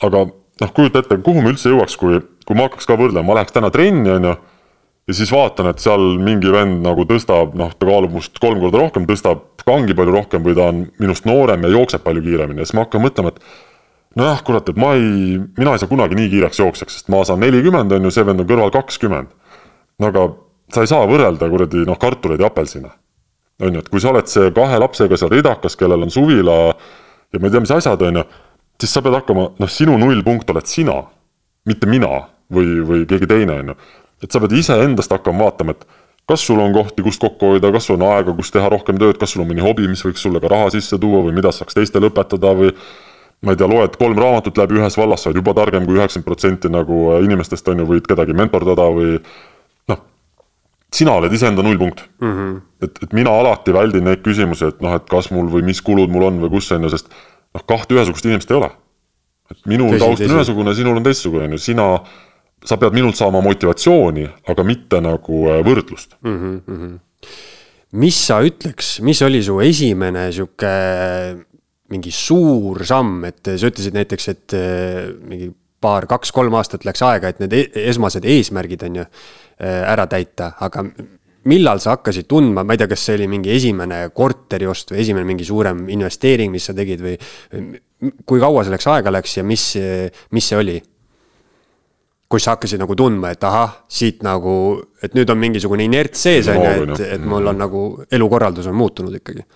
aga noh, kujuta ette, kuhu me üldse jõuaks, kui, kui ma hakkaks ka võrdlema, ma läheks täna trenni, on ju. Ja siis vaatan, et seal mingi vend nagu tõstab, noh, ta kaalub must kolm korda rohkem, tõstab kangi palju rohkem või ta on minust noorem ja jookseb palju kiiremini ja siis ma hakkan mõtlema, et nojah, kurat, et ma ei, mina ei saa kunagi nii kiireks jooksjaks, sest ma saan nelikümmend, on ju, see vend on kõrval kakskümmend. no aga sa ei saa võrrelda kuradi noh, kartuleid ja apelsine. on ju, et kui sa oled see kahe lapsega seal ridakas, kellel on suvila ja ma ei tea, mis asjad, on ju, siis sa pead hakkama, noh, sinu nullpunkt oled sina, mitte mina või, või keegi teine, on ju. Et sa pead iseendast hakkama vaatama, et kas sul on kohti, kust kokku hoida, kas sul on aega, kus teha rohkem tööd, kas sul on mõni hobi, mis võiks sulle ka raha sisse tuua või mida saaks teistele õpetada või ma ei tea, loed kolm raamatut läbi ühes vallas, sa oled juba targem kui üheksakümmend protsenti nagu inimestest, on ju, võid kedagi mentordada või noh, sina oled iseenda nullpunkt mm. -hmm. et, et mina alati väldin neid küsimusi, et noh, et kas mul või mis kulud mul on või kus, on ju, sest noh, kahte ühesugust inimest ei ole. et minu taust on ühesugune, sinul on teistsugune, on ju, sina, sa pead minult saama motivatsiooni, aga mitte nagu äh, võrdlust mm. -hmm. mis sa ütleks, mis oli su esimene sihuke mingi suur samm, et sa ütlesid näiteks, et äh, mingi paar, kaks-kolm aastat läks aega, et need e-, esmased eesmärgid on ju äh, ära täita, aga millal sa hakkasid tundma, ma ei tea, kas see oli mingi esimene korteriost või esimene mingi suurem investeering, mis sa tegid või kui kaua selleks aega läks ja mis, mis see oli? Kus sa hakkasid nagu tundma, et ahah, siit nagu, et nüüd on mingisugune inerts sees on ju, et, et mul on nagu elukorraldus on muutunud ikkagi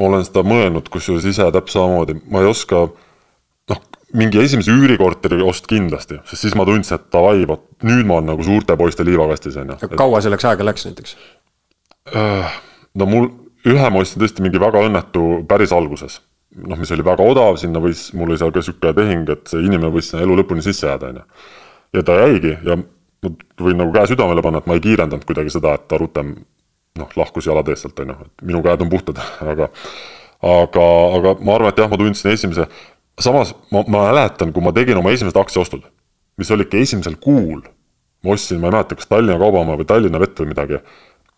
ma olen seda mõelnud, kusjuures ise täpselt samamoodi, ma ei oska noh, mingi esimese üürikorteri ost kindlasti, sest siis ma tundsin, et davai, vot nüüd ma olen nagu suurte poiste liivakastis on ju. kaua selleks aega läks näiteks? Äh, no mul, ühe ma ostsin tõesti mingi väga õnnetu päris alguses. noh, mis oli väga odav, sinna võis, mul oli seal ka sihuke tehing, et see inimene võis sinna elu lõpuni sisse jääda, on ju. Ja ta jäigi ja ma võin nagu käe südamele panna, et ma ei kiirendanud kuidagi seda, et ta rutem noh, lahkus jalad eest sealt, on ju, et minu käed on puhtad, aga aga, aga ma arvan, et jah, ma tundsin esimese, samas ma, ma mäletan, kui ma tegin oma esimesed aktsiaostud, mis oli ikka esimesel kuul, ma ostsin, ma ei mäleta, kas Tallinna Kaubamaja või Tallinna Vett või midagi.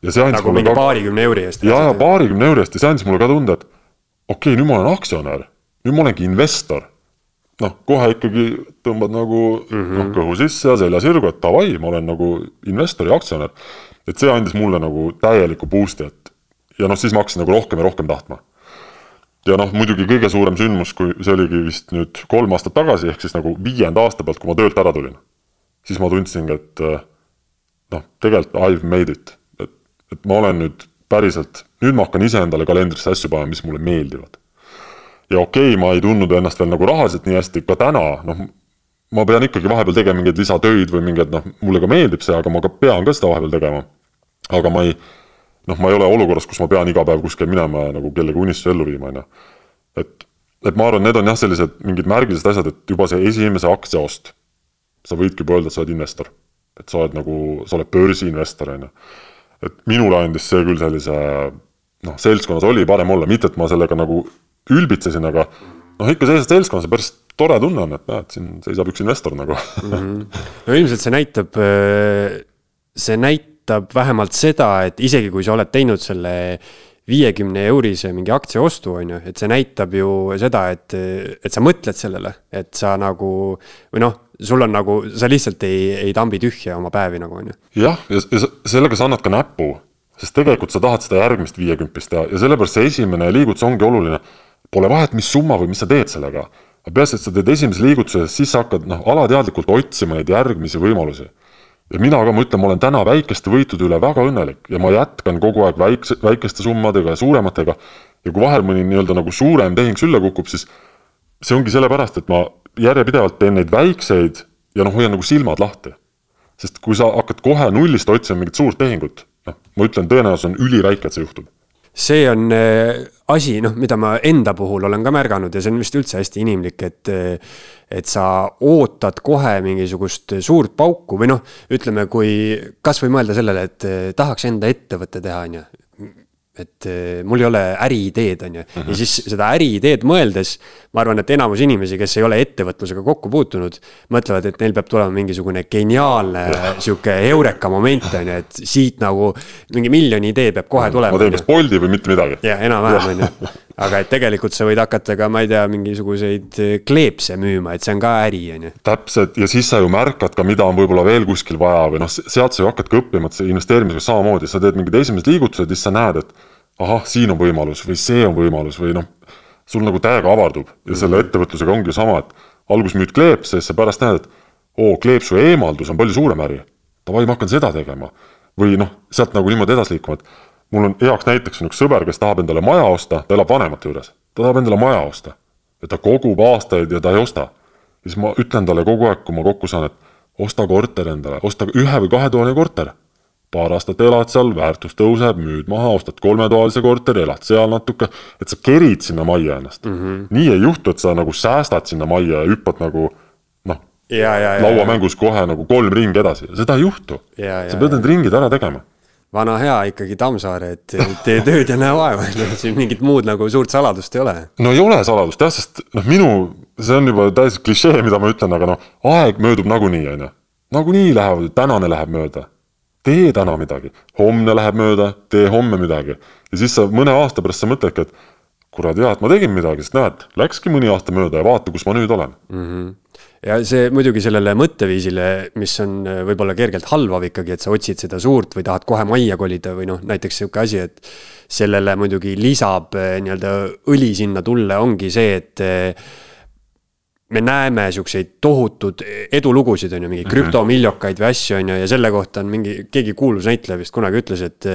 ja see andis nagu mulle ka. paarikümne euri eest. jaa, jaa, paarikümne euri eest ja see andis mulle ka tunde, et okei okay,, nüüd ma olen aktsionär, nüüd ma olengi investor. Noh, kohe ikkagi tõmbad nagu mm -hmm. noh, kõhu sisse ja selja sirgu, et davai, ma olen nagu investor ja aktsionär et see andis mulle nagu täieliku boost'i, et ja noh, siis ma hakkasin nagu rohkem ja rohkem tahtma. ja noh, muidugi kõige suurem sündmus, kui see oligi vist nüüd kolm aastat tagasi, ehk siis nagu viienda aasta pealt, kui ma töölt ära tulin. siis ma tundsingi, et eh, noh, tegelikult I have made it, et, et ma olen nüüd päriselt, nüüd ma hakkan iseendale kalendrisse asju panema, mis mulle meeldivad. Ja okei okay,, ma ei tundnud ennast veel nagu rahaliselt nii hästi, ka täna, noh, ma pean ikkagi vahepeal tegema mingeid lisatöid või mingeid noh, mulle ka meeldib see, aga ma ka pean ka seda vahepeal tegema aga ma ei, noh, ma ei ole olukorras, kus ma pean iga päev kuskile minema ja nagu kellegi unistusi ellu viima, on ju. et, et ma arvan, need on jah, sellised mingid märgilised asjad, et juba see esimese aktsia ost, sa võidki juba öelda, et sa oled investor. et sa oled nagu, sa oled börsiinvestor, on ju. et minule andis see küll sellise noh, seltskonnas oli parem olla, mitte et ma sellega nagu ülbitsesin, aga noh, ikka sellises seltskonnas päris tore tunne on, et näed, siin seisab üks investor nagu mm. -hmm. no ilmselt see näitab, see näitab vähemalt seda, et isegi kui sa oled teinud selle viiekümne eurise mingi aktsia ostu, on ju, et see näitab ju seda, et, et sa mõtled sellele, et sa nagu või noh, sul on nagu, sa lihtsalt ei, ei tambi tühja oma päevi nagu on ju. jah, ja, ja sellega sa annad ka näpu, sest tegelikult sa tahad seda järgmist viiekümpist teha ja sellepärast see esimene liigutus ongi oluline. Pole vahet, mis summa või mis sa teed sellega, peaasi, et sa teed esimese liigutuse, siis sa hakkad noh, alateadlikult otsima neid järgmisi võimalusi ja mina ka, ma ütlen, ma olen täna väikeste võitude üle väga õnnelik ja ma jätkan kogu aeg väikse, väikeste summadega ja suurematega. ja kui vahel mõni nii-öelda nagu suurem tehing sülle kukub, siis see ongi sellepärast, et ma järjepidevalt teen neid väikseid ja noh, hoian nagu silmad lahti. sest kui sa hakkad kohe nullist otsima mingit suurt tehingut, noh, ma ütlen, tõenäosus on üliväike, et see juhtub see on äh, asi, noh, mida ma enda puhul olen ka märganud ja see on vist üldse hästi inimlik, et. Äh, et sa ootad kohe mingisugust suurt pauku või noh, ütleme, kui kasvõi mõelda sellele, et äh, tahaks enda ettevõtte teha, on ju et eh, mul ei ole äriideed, on ju, ja mhm. siis seda äriideed mõeldes. ma arvan, et enamus inimesi, kes ei ole ettevõtlusega kokku puutunud, mõtlevad, et neil peab tulema mingisugune geniaalne sihuke eureka moment, on ju, et siit nagu mingi miljoni idee peab kohe tulema. ma teen kas Bolti või mitte midagi. jah, enam-vähem on ju, aga et tegelikult sa võid hakata ka, ma ei tea, mingisuguseid kleepse müüma, et see on ka äri, on ju. täpselt ja siis sa ju märkad ka, mida on võib-olla veel kuskil vaja või noh, sealt sa ju hakkadki õppima, et see investeerimisega samamoodi, sa teed mingid esimesed liigutused, siis sa näed, et ahah, siin on võimalus või see on võimalus või noh, sul nagu täiega avardub ja mm. selle ettevõtlusega ongi sama, et alguses müüd kleepse ja siis sa pärast näed, et oo, kleepsu eemaldus on palju suurem äri. Davai, ma hakkan seda tegema. või noh, sealt nagu niimoodi edasi liikuma, et mul on heaks näiteks on üks sõber, kes tahab endale maja osta, ta elab vanemate juures, ta tahab endale maja osta. ja ta kogub aastaid ja ta ei osta. siis ma ütlen talle kogu aeg, kui ma kokku saan, et osta korter endale, osta ühe või kahetoaline korter paar aastat elad seal, väärtus tõuseb, müüd maha, ostad kolmetoalise korteri, elad seal natuke, et sa kerid sinna majja ennast mm. -hmm. nii ei juhtu, et sa nagu säästad sinna majja ja hüppad nagu noh, lauamängus kohe nagu kolm ringi edasi, seda ei juhtu. sa pead need ringid ära tegema vana hea ikkagi Tammsaare, et tee tööd ja näe vaeva, siin mingit muud nagu suurt saladust ei ole. no ei ole saladust jah, sest noh, minu, see on juba täiesti klišee, mida ma ütlen, aga noh, aeg möödub nagunii, on ju. nagunii läheb, tänane läheb mööda tee täna midagi, homne läheb mööda, tee homme midagi. ja siis sa mõne aasta pärast sa mõtledki, et kurat hea, et ma tegin midagi, sest näed, läkski mõni aasta mööda ja vaata, kus ma nüüd olen mm. -hmm ja see muidugi sellele mõtteviisile, mis on äh, võib-olla kergelt halvav ikkagi, et sa otsid seda suurt või tahad kohe majja kolida või noh, näiteks sihuke asi, et sellele muidugi lisab äh, nii-öelda õli sinna tulle, ongi see, et äh, me näeme siukseid tohutud edulugusid, on ju, mingeid mhm. krüptomiljokaid või asju, on ju, ja selle kohta on mingi, keegi kuulus näitleja vist kunagi ütles, et.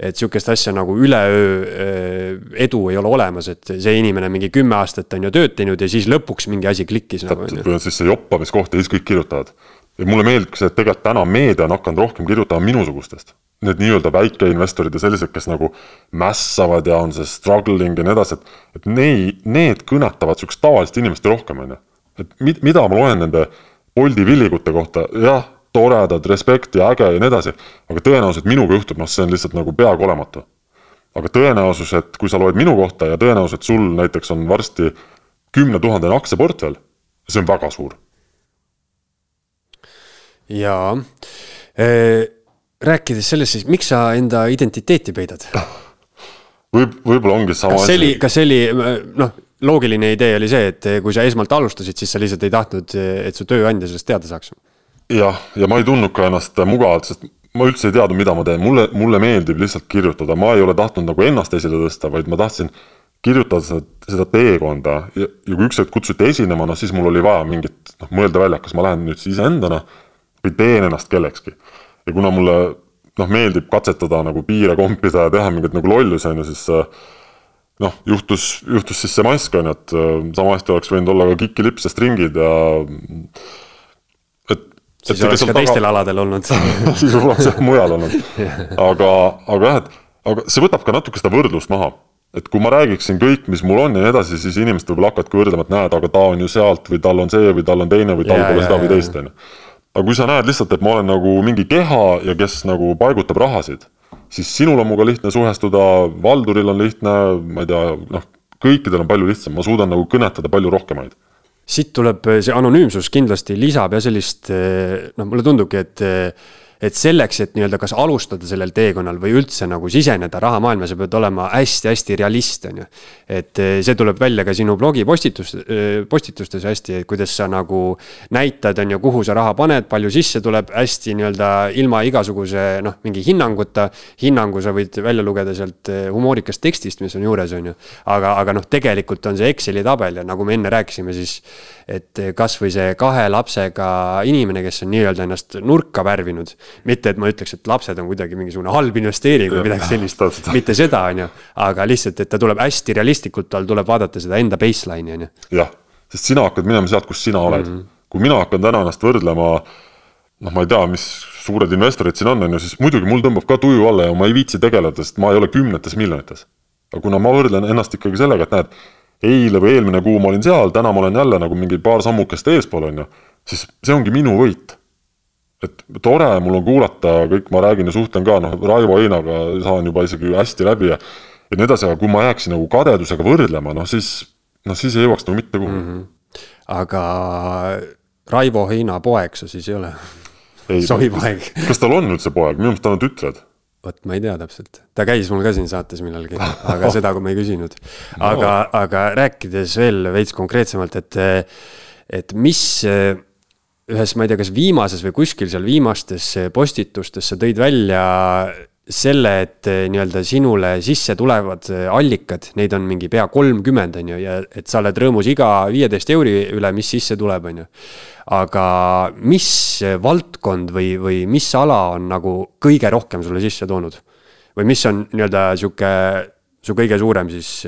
Et sihukest asja nagu üleöö edu ei ole olemas, et see inimene mingi kümme aastat on ju tööd teinud ja siis lõpuks mingi asi klikkis. Nagu, täpselt, või on siis see joppamiskoht ja siis kõik kirjutavad. ja mulle meeldib see, et tegelikult täna meedia on hakanud rohkem kirjutama minusugustest need nii-öelda väikeinvestorid ja sellised, kes nagu mässavad ja on see struggling ja nii edasi, et, et neid, need kõnetavad sihukest tavalist inimest rohkem, on ju. et mid, mida ma loen nende Bolti villigute kohta, jah, toredad, respekt ja äge ja nii edasi, aga tõenäoliselt minuga juhtub, noh, see on lihtsalt nagu peaaegu olematu. aga tõenäosus, et kui sa loed minu kohta ja tõenäosus, et sul näiteks on varsti kümnetuhandene aktsiaportfell, see on väga suur. jaa e rääkides sellest, siis miks sa enda identiteeti peidad? võib, võib-olla ongi sama kas see oli, kas see oli, noh, loogiline idee oli see, et kui sa esmalt alustasid, siis sa lihtsalt ei tahtnud, et su tööandja sellest teada saaks? Jah, ja ma ei tundnud ka ennast mugavalt, sest ma üldse ei teadnud, mida ma teen, mulle, mulle meeldib lihtsalt kirjutada, ma ei ole tahtnud nagu ennast esile tõsta, vaid ma tahtsin kirjutada seda, seda teekonda. Ja, ja kui üks hetk kutsuti esinema, noh siis mul oli vaja mingit, noh mõelda välja, kas ma lähen nüüd siis iseendana või teen ennast kellekski. Ja kuna mulle noh, meeldib katsetada nagu piire kompida ja teha mingeid nagu lollusi, on ju, siis äh, noh, juhtus, juhtus siis see mask, on ju, et äh, sama hästi oleks võinud olla ka kikilips ja stringid ja siis et oleks ka teistel taga... aladel olnud. Siis oleks jah mujal olnud. aga, aga jah, et aga see võtab ka natuke seda võrdlust maha. et kui ma räägiksin kõik, mis mul on ja nii edasi, siis inimesed võib-olla hakkavadki võrdlema, et näed, aga ta on ju sealt või tal on see või tal on teine või tal pole seda või teist, on ju. Aga kui sa näed lihtsalt, et ma olen nagu mingi keha ja kes nagu paigutab rahasid, siis sinul on minuga lihtne suhestuda, Valduril on lihtne, ma ei tea, noh, kõikidel on palju lihtsam, ma suudan nagu kõnetada palju rohkemaid siit tuleb see anonüümsus kindlasti lisab ja sellist noh, mulle tundubki, et et selleks, et nii-öelda kas alustada sellel teekonnal või üldse nagu siseneda rahamaailma, sa pead olema hästi-hästi realist, on ju. et eh, see tuleb välja ka sinu blogi postitus, eh, postitustes hästi, et kuidas sa nagu näitad, on ju, kuhu sa raha paned, palju sisse tuleb, hästi nii-öelda ilma igasuguse noh, mingi hinnanguta. hinnangu sa võid välja lugeda sealt eh, humoorikast tekstist, mis on juures, on ju. aga, aga noh, tegelikult on see Exceli tabel ja nagu me enne rääkisime, siis et kasvõi see kahe lapsega inimene, kes on nii-öelda ennast nurka värvinud mitte, et ma ütleks, et lapsed on kuidagi mingisugune halb investeering või midagi sellist, mitte seda, on ju. aga lihtsalt, et ta tuleb hästi realistlikult, tal tuleb vaadata seda enda baseline'i, on ju. jah, sest sina hakkad minema sealt, kus sina oled mm. -hmm. kui mina hakkan täna ennast võrdlema noh, ma ei tea, mis suured investorid siin on, on ju, siis muidugi mul tõmbab ka tuju alla ja ma ei viitsi tegeleda, sest ma ei ole kümnetes miljonites. aga kuna ma võrdlen ennast ikkagi sellega, et näed, eile või eelmine kuu ma olin seal, täna ma olen jälle nagu mingi paar sammukest eespool, on ju, siis see ongi minu võit et tore mul on kuulata, kõik ma räägin ja suhtlen ka, noh, Raivo Einaga saan juba isegi hästi läbi ja ja nii edasi, aga kui ma jääksin nagu kadedusega võrdlema, noh siis, noh siis ei jõuaks nagu mitte kuhugi mm. -hmm. aga Raivo Heina poeg sa siis ei ole? sohipoeg kas tal on üldse poeg, minu meelest tal on tütred. vot ma ei tea täpselt, ta käis mul ka siin saates millalgi, aga seda ma ei küsinud. aga no., aga rääkides veel veits konkreetsemalt, et, et mis ühes, ma ei tea, kas viimases või kuskil seal viimastes postitustes sa tõid välja selle, et nii-öelda sinule sisse tulevad allikad, neid on mingi pea kolmkümmend, on ju, ja et sa oled rõõmus iga viieteist euri üle, mis sisse tuleb, on ju. aga mis valdkond või, või mis ala on nagu kõige rohkem sulle sisse toonud? või mis on nii-öelda sihuke, su kõige suurem siis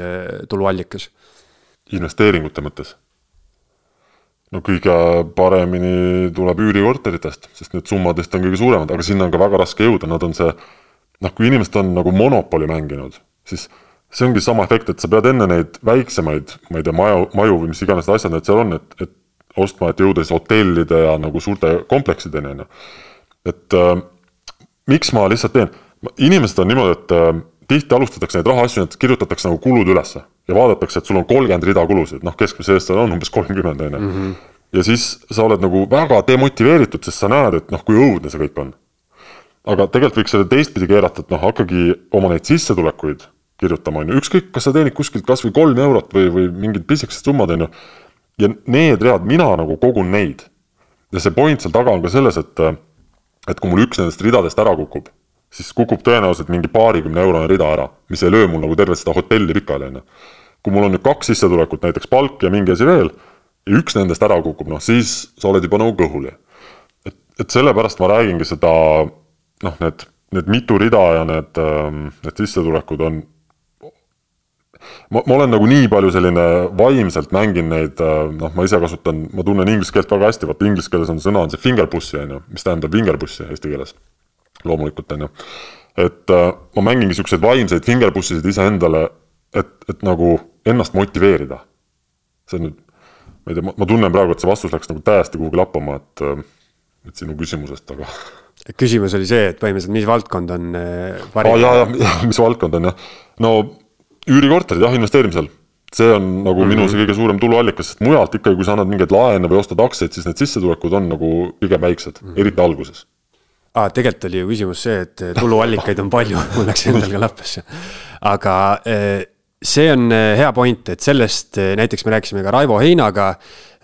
tuluallikas? investeeringute mõttes no kõige paremini tuleb üürikorteritest, sest need summadest on kõige suuremad, aga sinna on ka väga raske jõuda, nad on see noh, kui inimesed on nagu monopoli mänginud, siis see ongi sama efekt, et sa pead enne neid väiksemaid, ma ei tea, maju, maju või mis iganes asjad need seal on, et, et ostma, et jõuda siis hotellide ja nagu suurte kompleksideni, on ju. et äh, miks ma lihtsalt teen, inimesed on niimoodi, et äh, tihti alustatakse neid rahaasju, et kirjutatakse nagu kulud ülesse ja vaadatakse, et sul on kolmkümmend rida kulusid, noh, keskmise eest on umbes kolmkümmend, on ju. Mhm. ja siis sa oled nagu väga demotiveeritud, sest sa näed, et noh, kui õudne see kõik on aga tegelikult võiks selle teistpidi keerata, et noh, hakkagi oma neid sissetulekuid kirjutama, on ju, ükskõik, kas sa teenid kuskilt kas või kolm eurot või, või mingid pisikesed summad, on ju. ja need read, mina nagu kogun neid. ja see point seal taga on ka selles, et, et kui mul üks nendest ridadest ära kukub, siis kukub tõenäoliselt mingi paarikümne eurone rida ära, mis ei löö mul nagu tervet seda hotelli pikali, on ju. kui mul on nüüd kaks sissetulekut, näiteks palk ja mingi asi veel, ja üks nendest ära kukub, noh siis sa oled juba nagu kõhuli. et, et sellepärast ma räägingi seda noh, need, need mitu rida ja need, ähm, need sissetulekud on ma, ma olen nagu nii palju selline vaimselt mängin neid, äh, noh, ma ise kasutan, ma tunnen inglise keelt väga hästi, vaata inglise keeles on sõna, on see fingerpussi, on ju, mis tähendab vingerpussi eesti keeles. Loomulikult, on ju. et äh, ma mängingi siukseid vaimseid fingerpussisid iseendale, et, et nagu ennast motiveerida. see on nüüd, ma ei tea, ma tunnen praegu, et see vastus läks nagu täiesti kuhugi lappama, et, äh, et sinu küsimusest, aga küsimus oli see, et põhimõtteliselt, mis valdkond on parim oh,? ja, ja, mis valdkond on jah, no üürikorterid jah, investeerimisel. see on nagu mm -hmm. minu see kõige suurem tuluallikas, sest mujalt ikkagi, kui sa annad mingeid laene või ostad aktsiaid, siis need sissetulekud on nagu pigem väiksed mm, -hmm. eriti alguses ah,. tegelikult oli ju küsimus see, et tuluallikaid on palju mul läks endal ka lappesse. aga äh, see on äh, hea point, et sellest näiteks me rääkisime ka Raivo Heinaga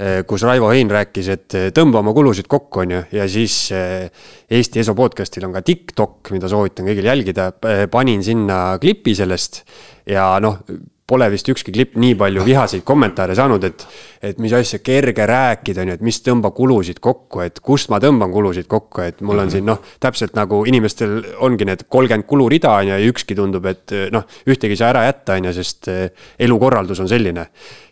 Eh, kus Raivo Hein rääkis, et eh, tõmba oma kulusid kokku, on ju, ja siis eh, Eesti Eso podcast'il on ka TikTok, mida soovitan kõigil jälgida, panin sinna klipi sellest ja noh, pole vist ükski klipp nii palju vihaseid kommentaare saanud, et, et mis asja kerge rääkida, on ju, et mis tõmba kulusid kokku, et kust ma tõmban kulusid kokku, et mul on siin noh, täpselt nagu inimestel ongi need kolmkümmend kulurida on ju, ja ükski tundub, et noh, ühtegi ei saa ära jätta, on ju, sest eh, elukorraldus on selline.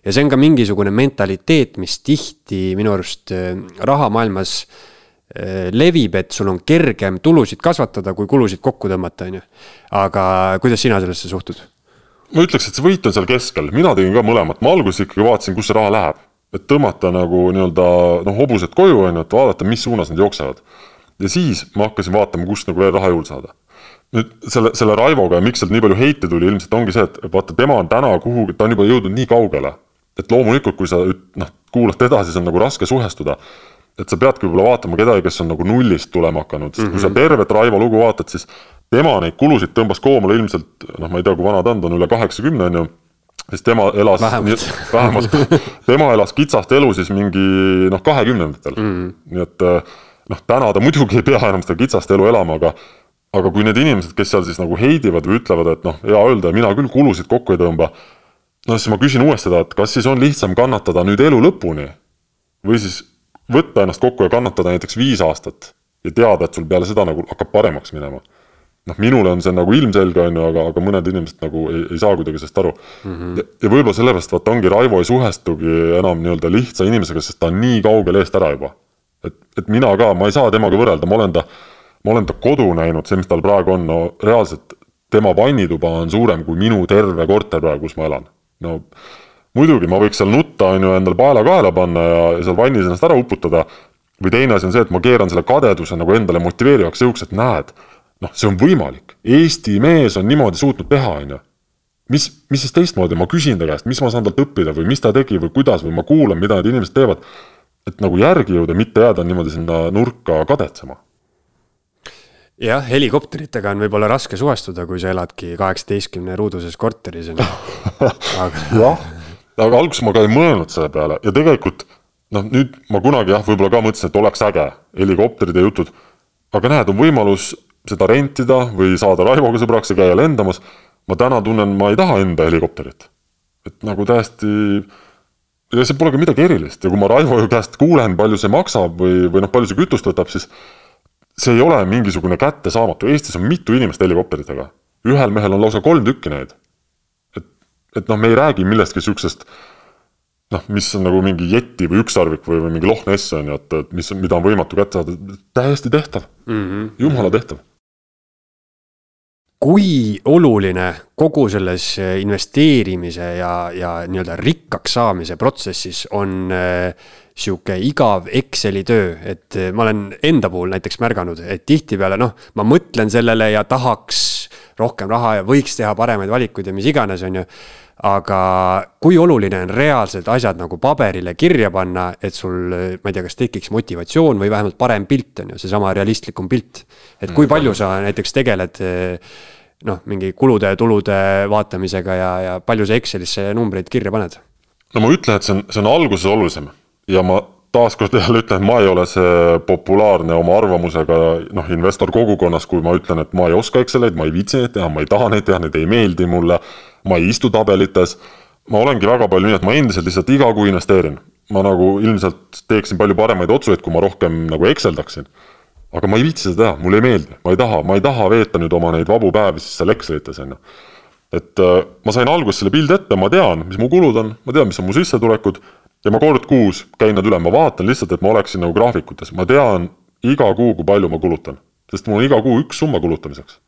ja see on ka mingisugune mentaliteet, mis tihti minu arust eh, rahamaailmas eh, levib, et sul on kergem tulusid kasvatada, kui kulusid kokku tõmmata, on ju. aga kuidas sina sellesse suhtud? Ma ütleks, et see võit on seal keskel, mina tegin ka mõlemat, ma alguses ikkagi vaatasin, kus see raha läheb. et tõmmata nagu nii-öelda noh, hobused koju, on ju, et vaadata, mis suunas nad jooksevad. ja siis ma hakkasin vaatama, kust nagu veel raha juurde saada. nüüd selle, selle Raivoga ja miks sealt nii palju heite tuli, ilmselt ongi see, et vaata, tema on täna kuhugi, ta on juba jõudnud nii kaugele. et loomulikult, kui sa noh, kuulad teda, siis on nagu raske suhestuda et sa peadki võib-olla vaatama kedagi, kes on nagu nullist tulema hakanud, sest mm -hmm. kui sa mhm. tervet Raivo lugu vaatad, siis tema neid kulusid tõmbas koomale ilmselt, noh, ma ei tea, kui vana ta on, ta on üle kaheksakümne, on ju, siis tema elas, vähemalt, tema elas kitsast elu siis mingi noh, kahekümnendatel mm. -hmm. nii et noh, täna ta muidugi ei pea enam seda kitsast elu elama, aga aga kui need inimesed, kes seal siis nagu heidivad või ütlevad, et noh, hea öelda, mina küll kulusid kokku ei tõmba, no siis ma küsin uuesti seda, et kas siis on lihtsam kannatada nüüd elu lõpuni või siis võtta ennast kokku ja kannatada näiteks viis aastat ja teada, et sul peale seda nagu hakkab paremaks minema noh, minule on see nagu ilmselge, on ju, aga, aga mõned inimesed nagu ei, ei saa kuidagi sellest aru mm. -hmm. ja, ja võib-olla sellepärast vaata ongi Raivo ei suhestugi enam nii-öelda lihtsa inimesega, sest ta on nii kaugel eest ära juba. et, et mina ka, ma ei saa temaga võrrelda, ma olen ta, ma olen ta kodu näinud, see, mis tal praegu on, no reaalselt tema vannituba on suurem kui minu terve korter praegu, kus ma elan. no muidugi, ma võiks seal nutta, on ju, endale paela kaela panna ja, ja seal vannis ennast ära uputada, või teine asi on see, et ma keeran selle kadeduse nagu endale motiveerivaks jõuks, et näed noh, see on võimalik, Eesti mees on niimoodi suutnud teha, on ju. mis, mis siis teistmoodi, ma küsin ta käest, mis ma saan talt õppida või mis ta tegi või kuidas või ma kuulan, mida need inimesed teevad. et nagu järgi jõuda, mitte jääda niimoodi sinna nurka kadetsema jah, helikopteritega on võib-olla raske suhestuda, kui sa eladki kaheksateistkümne ruuduses korteris on ju. aga jah, aga alguses ma ka ei mõelnud selle peale ja tegelikult noh, nüüd ma kunagi jah, võib-olla ka mõtlesin, et oleks äge, helikopterid ja jutud. aga näed, on võimalus seda rentida või saada Raivoga sõbraks ja käia lendamas. ma täna tunnen, ma ei taha enda helikopterit. et nagu täiesti ja see pole ka midagi erilist ja kui ma Raivo käest kuulen, palju see maksab või, või noh, palju see kütust võtab, siis see ei ole mingisugune kättesaamatu, Eestis on mitu inimest helikopteritega. ühel mehel on lausa kolm tükki neid. et, et noh, me ei räägi millestki siuksest noh, mis on nagu mingi jeti või ükssarvik või, või mingi Loch Ness on ju, et, et mis, mida on võimatu kätte saada, täiesti tehtav mm, -hmm. jumala tehtav kui oluline kogu selles investeerimise ja, ja nii-öelda rikkaks saamise protsessis on äh, sihuke igav Exceli töö, et äh, ma olen enda puhul näiteks märganud, et tihtipeale noh, ma mõtlen sellele ja tahaks rohkem raha ja võiks teha paremaid valikuid ja mis iganes, on ju. Aga kui oluline on reaalsed asjad nagu paberile kirja panna, et sul, ma ei tea, kas tekiks motivatsioon või vähemalt parem pilt on ju, seesama realistlikum pilt. et kui palju sa näiteks tegeled noh, mingi kulude ja tulude vaatamisega ja, ja palju sa Excelisse numbreid kirja paned? no ma ütlen, et see on, see on alguses olulisem ja ma taaskord jälle ütlen, ma ei ole see populaarne oma arvamusega noh, investor kogukonnas, kui ma ütlen, et ma ei oska Excel'eid, ma ei viitsi neid teha, ma ei taha neid teha, need ei meeldi mulle. Ma ei istu tabelites. ma olengi väga palju nii, et ma endiselt lihtsalt iga kuu investeerin. ma nagu ilmselt teeksin palju paremaid otsuseid, kui ma rohkem nagu Exceldaksin. aga ma ei viitsi seda teha, mulle ei meeldi, ma ei taha, ma ei taha veeta nüüd oma neid vabu päevi siis seal Excelites on ju et äh, ma sain alguses selle pildi ette, ma tean, mis mu kulud on, ma tean, mis on mu sissetulekud ja ma kord kuus käin nad üle, ma vaatan lihtsalt, et ma oleksin nagu graafikutes, ma tean iga kuu, kui palju ma kulutan. sest mul on iga kuu üks summa kulutamiseks.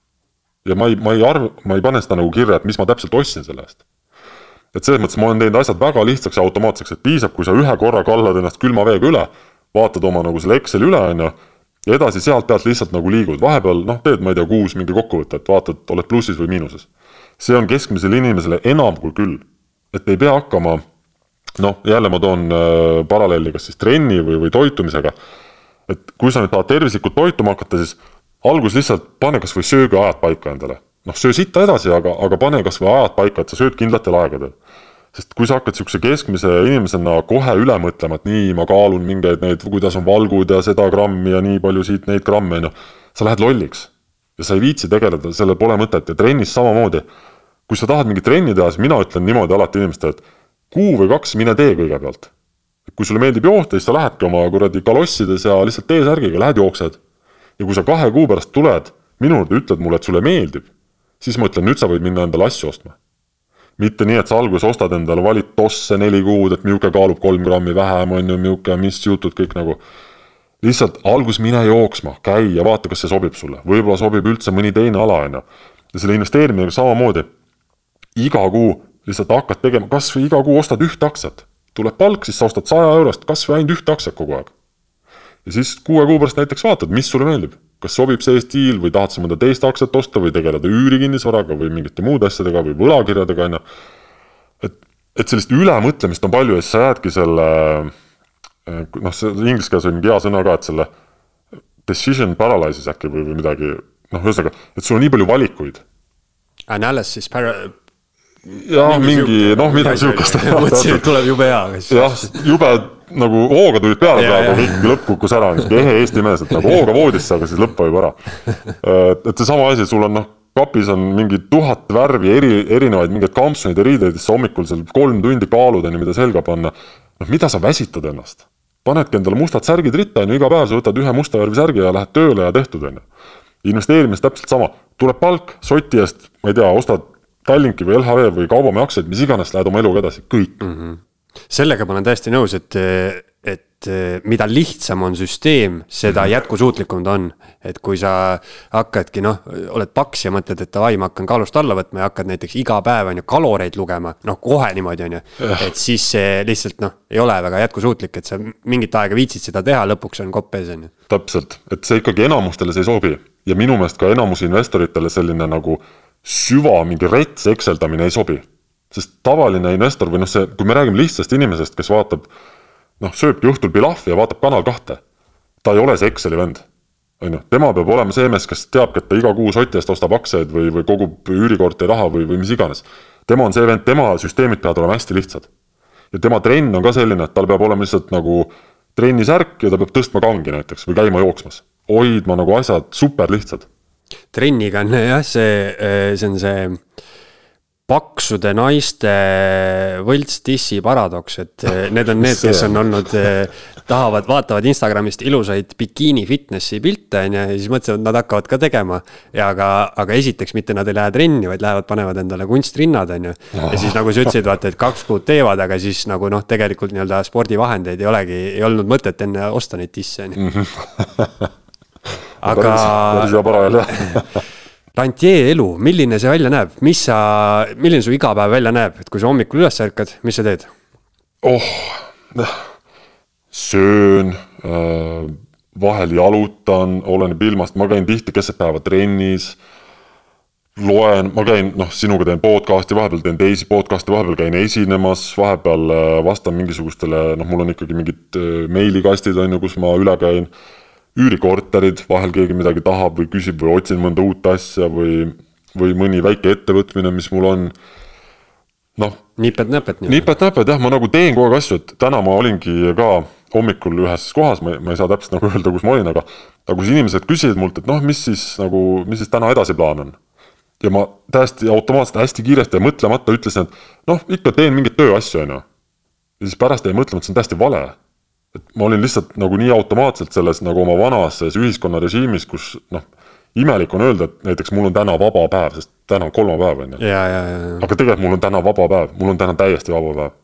Ja ma ei, ma ei arv-, ma ei pane seda nagu kirja, et mis ma täpselt ostsin selle eest. et selles mõttes ma olen teinud asjad väga lihtsaks ja automaatseks, et piisab, kui sa ühe korra kallad ennast külma veega üle, vaatad oma nagu selle Exceli üle, on ju, ja edasi sealt pealt lihtsalt nagu liigud, vahepeal noh, teed, ma ei tea, kuus mingi kokkuvõte, et vaatad, oled plussis või miinuses. see on keskmisele inimesele enam kui küll. et ei pea hakkama noh, jälle ma toon äh, paralleeli kas siis trenni või, või toitumisega. et kui sa nüüd tahad tervislikult toituma hakata, siis alguses lihtsalt pane kasvõi söögiajad paika endale. noh, söö sitta edasi, aga, aga pane kasvõi ajad paika, et sa sööd kindlatel aegadel. sest kui sa hakkad niisuguse keskmise inimesena kohe üle mõtlema, et nii, ma kaalun mingeid neid, kuidas on valgud ja seda grammi ja nii palju siit neid gramme, on ju, sa lähed lolliks. ja sa ei viitsi tegeleda, sellel pole mõtet ja trennis samamoodi. kui sa tahad mingit trenni teha, siis mina ütlen niimoodi alati inimestele, et kuu või kaks mine tee kõigepealt. kui sulle meeldib joosta, siis sa lähedki oma kuradi kalossides ja lihtsalt T-särgiga lähed jooksed. Ja kui sa kahe kuu pärast tuled minu juurde, ütled mulle, et sulle meeldib, siis ma ütlen, nüüd sa võid minna endale asju ostma. mitte nii, et sa alguses ostad endale, valid tosse neli kuud, et milline kaalub kolm grammi vähem, on ju, milline, mis jutud kõik nagu lihtsalt alguses mine jooksma, käi ja vaata, kas see sobib sulle, võib-olla sobib üldse mõni teine ala, on ju. ja selle investeerimisega samamoodi. iga kuu lihtsalt hakkad tegema, kas või iga kuu ostad ühte aktsiat. tuleb palk, siis sa ostad saja eurost kas või ainult ühte aktsiat kogu aeg. Ja siis kuue kuu pärast näiteks vaatad, mis sulle meeldib. kas sobib see stiil või tahad sa mõnda teist aktsiat osta või tegeleda üürikinnisvaraga või mingite muude asjadega või võlakirjadega, on ju. et, et sellist ülemõtlemist on palju ja siis sa jäädki selle noh, see inglise keeles on mingi hea sõna ka, et selle decision paralysis äkki või, või midagi, noh, ühesõnaga, et sul on nii palju valikuid. Analysis para-, jah, mingi noh, midagi sihukest. mõtlesin, et tuleb jube hea. jah, jube nagu hooga tulid peale praegu, kõik lõpp kukkus ära, niisugune ehe eesti mees, et nagu hooga voodisse, aga siis lõpp vajub ära. et seesama asi, sul on noh, kapis on mingi tuhat värvi, eri, erinevaid mingeid kampsuneid ja riideid, siis hommikul seal kolm tundi kaalud on ju, mida selga panna. noh, mida sa väsitad ennast? panedki endale mustad särgid ritta, on ju, iga päev sa võtad ühe musta värvi särgi ja lähed tööle ja tehtud, on ju. investeerimis täpselt sama, tuleb palk, soti eest, ma ei tea, ostad Tallinki või LHV või Kaubamäe aktsiaid, mis iganes, lähed oma eluga edasi, kõik mm. -hmm. Sellega ma olen täiesti nõus, et, et mida lihtsam on süsteem, seda -hmm. jätkusuutlikum ta on. et kui sa hakkadki noh, oled paks ja mõtled, et davai, ma hakkan kaalust alla võtma ja hakkad näiteks iga päev on ju kaloreid lugema, noh kohe niimoodi on ju. et siis see lihtsalt noh, ei ole väga jätkusuutlik, et sa mingit aega viitsid seda teha, lõpuks on kopp ees on ju. täpselt, et see ikkagi enamustele see ei sobi ja minu meelest ka enamus investoritele selline nagu süva mingi rets ekseldamine ei sobi. Sest tavaline investor või noh, see, kui me räägime lihtsast inimesest, kes vaatab noh, sööbki õhtul pilahvi ja vaatab Kanal kahte, ta ei ole see Exceli vend. on ju, tema peab olema see mees, kes teabki, et ta iga kuu soti eest ostab aktsiaid või, või kogub üürikorteri raha või, või mis iganes. tema on see vend, tema süsteemid peavad olema hästi lihtsad. ja tema trenn on ka selline, et tal peab olema lihtsalt nagu trennisärk ja ta peab tõstma kangi näiteks või käima jooksmas. hoidma nagu asjad super lihtsad. trenniga on jah, see, see on see paksude naiste võlts dissi paradoks, et eh, need on need, kes on olnud, eh, tahavad, vaatavad Instagramist ilusaid bikiini fitnessi pilte, on ju, ja siis mõtlevad, et nad hakkavad ka tegema. ja aga, aga esiteks mitte nad ei lähe trenni, vaid lähevad, panevad endale kunstrinnad, on ju. ja siis nagu sa ütlesid, vaata, et kaks kuud teevad, aga siis nagu noh, tegelikult nii-öelda spordivahendeid ei olegi, ei olnud mõtet enne osta neid disse, on ju. aga. päris hea parajal jah rantjee elu, milline see välja näeb, mis sa, milline su igapäev välja näeb, et kui sa hommikul üles ärkad, mis sa teed? oh, söön äh,, vahel jalutan, oleneb ilmast, ma käin tihti keset päeva trennis. loen, ma käin, noh, sinuga teen podcast'i, vahepeal teen teisi podcast'e, vahepeal käin esinemas, vahepeal äh, vastan mingisugustele, noh, mul on ikkagi mingid äh, meilikastid on ju, kus ma üle käin üürikorterid, vahel keegi midagi tahab või küsib või otsin mõnda uut asja või, või mõni väike ettevõtmine, mis mul on. noh. nipet-näpet. nipet-näpet jah, ma nagu teen kogu aeg asju, et täna ma olingi ka hommikul ühes kohas, ma, ma ei saa täpselt nagu öelda, kus ma olin, aga aga kui inimesed küsisid mult, et noh, mis siis nagu, mis siis täna edasi plaan on. ja ma täiesti automaatselt hästi kiiresti ja mõtlemata ütlesin, et noh, ikka teen mingeid tööasju, on ju. ja siis pärast jäi mõtlema, et see on täiesti vale et ma olin lihtsalt nagu nii automaatselt selles nagu oma vanas selles ühiskonnarežiimis, kus noh, imelik on öelda, et näiteks mul on täna vaba päev, sest täna on kolmapäev, on ju. aga tegelikult mul on täna vaba päev, mul on täna täiesti vaba päev.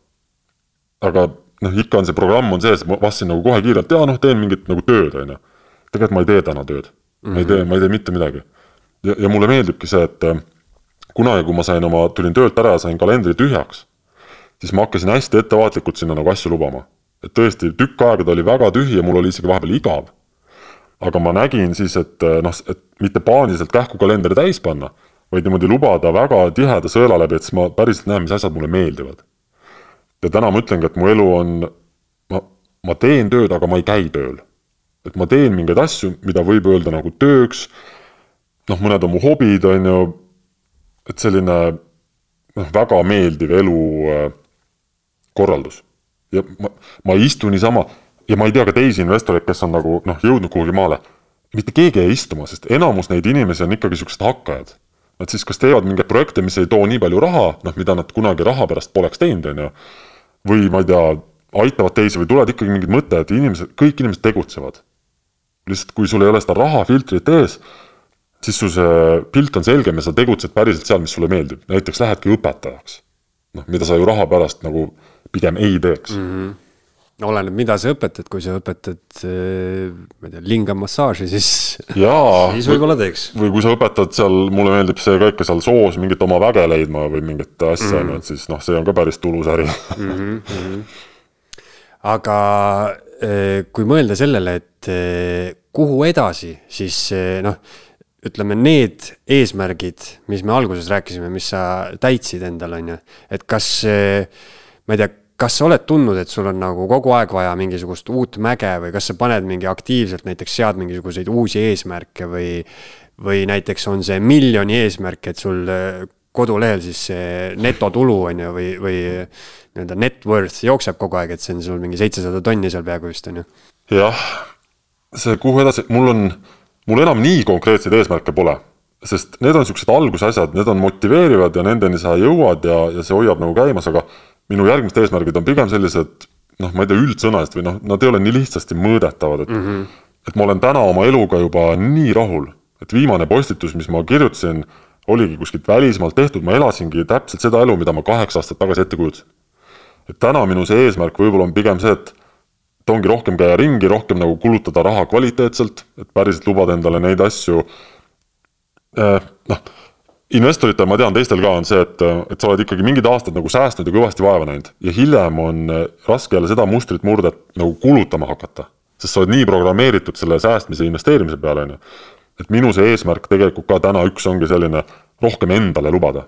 aga noh, ikka on see programm on sees, ma vastasin nagu kohe kiirelt, jaa noh, teen mingit nagu tööd, on ju. tegelikult ma ei tee täna tööd mm, -hmm. ma ei tee, ma ei tee mitte midagi. ja, ja mulle meeldibki see, et äh, kunagi, kui ma sain oma, tulin töölt ära ja sain kalendri tühjaks, siis ma hakkasin hästi ettevaatlikult sinna nagu asju lubama et tõesti tükk aega ta oli väga tühi ja mul oli isegi vahepeal igav. aga ma nägin siis, et eh, noh, et mitte paaniliselt kähku kalendri täis panna, vaid niimoodi lubada väga tiheda sõela läbi, et siis ma päriselt näen, mis asjad mulle meeldivad. ja täna ma ütlengi, et mu elu on, ma, ma teen tööd, aga ma ei käi tööl. et ma teen mingeid asju, mida võib öelda nagu tööks, noh, mõned on mu hobid, on ju, et selline noh, väga meeldiv elukorraldus ja ma, ma ei istu niisama ja ma ei tea ka teisi investoreid, kes on nagu noh, jõudnud kuhugi maale. mitte keegi ei istuma, sest enamus neid inimesi on ikkagi siuksed hakkajad. Nad siis kas teevad mingeid projekte, mis ei too nii palju raha, noh, mida nad kunagi raha pärast poleks teinud, on ju. või ma ei tea, aitavad teisi või tulevad ikkagi mingid mõtted, inimesed, kõik inimesed tegutsevad. lihtsalt, kui sul ei ole seda rahafiltrit ees, siis su see pilt on selgem ja sa tegutsed päriselt seal, mis sulle meeldib, näiteks lähedki õpetajaks. noh, mida sa ju raha pärast nagu pigem ei teeks mm. -hmm oleneb, mida sa õpetad, kui sa õpetad, eh, ma ei tea, lingamassaaži, siis, siis võib-olla teeks. või kui sa õpetad seal, mulle meeldib see ka ikka seal soos mingit oma väge leidma või mingit asja, on ju, et siis noh, see on ka päris tulus äri mm. -hmm. aga eh, kui mõelda sellele, et eh, kuhu edasi, siis noh, ütleme need eesmärgid, mis me alguses rääkisime, mis sa täitsid endale, on ju, et kas ma ei tea, kas sa oled tundnud, et sul on nagu kogu aeg vaja mingisugust uut mäge või kas sa paned mingi aktiivselt näiteks sead mingisuguseid uusi eesmärke või, või näiteks on see miljoni eesmärk, et sul äh, kodulehel siis see netotulu on ju, või, või nii-öelda net worth jookseb kogu aeg, et see on sul mingi seitsesada tonni seal peaaegu vist on ju. jah, see kuhu edasi, mul on, mul enam nii konkreetseid eesmärke pole sest need on siuksed algusasjad, need on motiveerivad ja nendeni sa jõuad ja, ja see hoiab nagu käimas, aga minu järgmised eesmärgid on pigem sellised noh, ma ei tea, üldsõnalised või noh, nad ei ole nii lihtsasti mõõdetavad, et mm -hmm. et ma olen täna oma eluga juba nii rahul, et viimane postitus, mis ma kirjutasin, oligi kuskilt välismaalt tehtud, ma elasingi täpselt seda elu, mida ma kaheksa aastat tagasi ette kujutasin. et täna minu see eesmärk võib-olla on pigem see, et et ongi rohkem käia ringi, rohkem nagu kulutada raha kvaliteetselt, et päriselt lubada endale neid asju eh,, noh investoritel, ma tean, teistel ka on see, et, et sa oled ikkagi mingid aastad nagu säästnud ja kõvasti vaeva näinud ja hiljem on raske jälle seda mustrit murda, et nagu kulutama hakata. sest sa oled nii programmeeritud selle säästmise ja investeerimise peale, on ju. et minu see eesmärk tegelikult ka täna üks ongi selline rohkem endale lubada.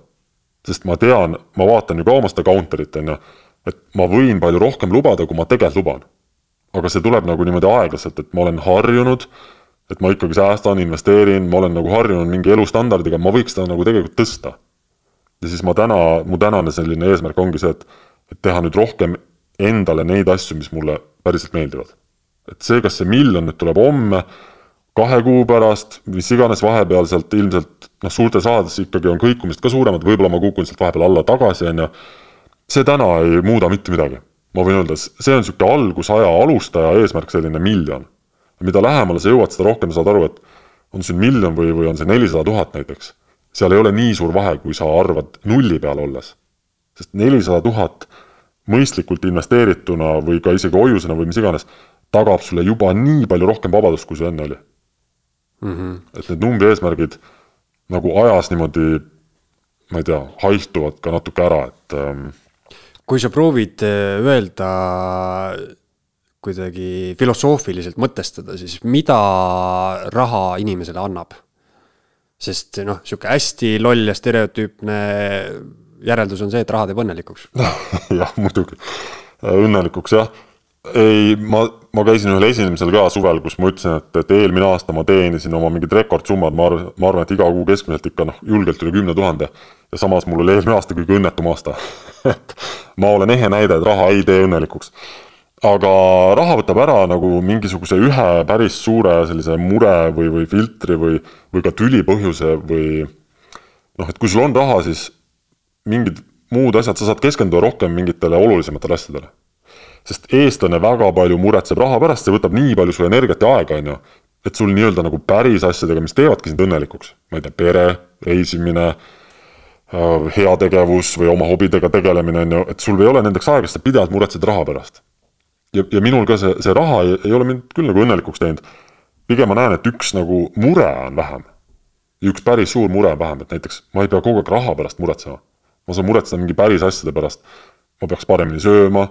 sest ma tean, ma vaatan ju ka oma seda counter'it, on ju, et ma võin palju rohkem lubada, kui ma tegelikult luban. aga see tuleb nagu niimoodi aeglaselt, et ma olen harjunud et ma ikkagi säästan, investeerin, ma olen nagu harjunud mingi elustandardiga, ma võiks seda nagu tegelikult tõsta. ja siis ma täna, mu tänane selline eesmärk ongi see, et, et teha nüüd rohkem endale neid asju, mis mulle päriselt meeldivad. et see, kas see miljon nüüd tuleb homme, kahe kuu pärast, mis iganes vahepeal sealt ilmselt noh, suurtes rahades ikkagi on kõikumised ka suuremad, võib-olla ma kukun sealt vahepeal alla tagasi, on ju, see täna ei muuda mitte midagi. ma võin öelda, see on niisugune algusaja alustaja eesmärk, selline miljon mida lähemale sa jõuad, seda rohkem saad aru, et on siin miljon või, või on see nelisada tuhat näiteks. seal ei ole nii suur vahe, kui sa arvad nulli peal olles. sest nelisada tuhat mõistlikult investeerituna või ka isegi hoiusena või mis iganes, tagab sulle juba nii palju rohkem vabadust, kui sul enne oli mm. -hmm. et need numbri eesmärgid nagu ajas niimoodi, ma ei tea, haihtuvad ka natuke ära, et ähm, kui sa proovid äh, öelda kuidagi filosoofiliselt mõtestada, siis mida raha inimesele annab? sest noh, sihuke hästi loll ja stereotüüpne järeldus on see, et raha teeb õnnelikuks jah, muidugi, õnnelikuks jah. ei, ma, ma käisin ühel esinemisel ka suvel, kus ma ütlesin, et, et eelmine aasta ma teenisin oma mingid rekordsummad, ma arvan, ma arvan, et iga kuu keskmiselt ikka noh, julgelt üle kümne tuhande. ja samas mul oli eelmine aasta kõige õnnetum aasta et ma olen ehe näide, et raha ei tee õnnelikuks aga raha võtab ära nagu mingisuguse ühe päris suure sellise mure või, või filtri või, või ka tüli põhjuse või noh, et kui sul on raha, siis mingid muud asjad, sa saad keskenduda rohkem mingitele olulisematele asjadele. sest eestlane väga palju muretseb raha pärast, see võtab nii palju su energiat ja aega, on ju, et sul nii-öelda nagu päris asjadega, mis teevadki sind õnnelikuks, ma ei tea, pere, reisimine, äh, heategevus või oma hobidega tegelemine, on ju, et sul ei ole nendeks aega, sest sa pidevalt muretsed raha pärast ja, ja minul ka see, see raha ei, ei ole mind küll nagu õnnelikuks teinud. pigem ma näen, et üks nagu mure on vähem. üks päris suur mure on vähem, et näiteks ma ei pea kogu aeg raha pärast muretsema. ma saan muretseda mingi päris asjade pärast. ma peaks paremini sööma,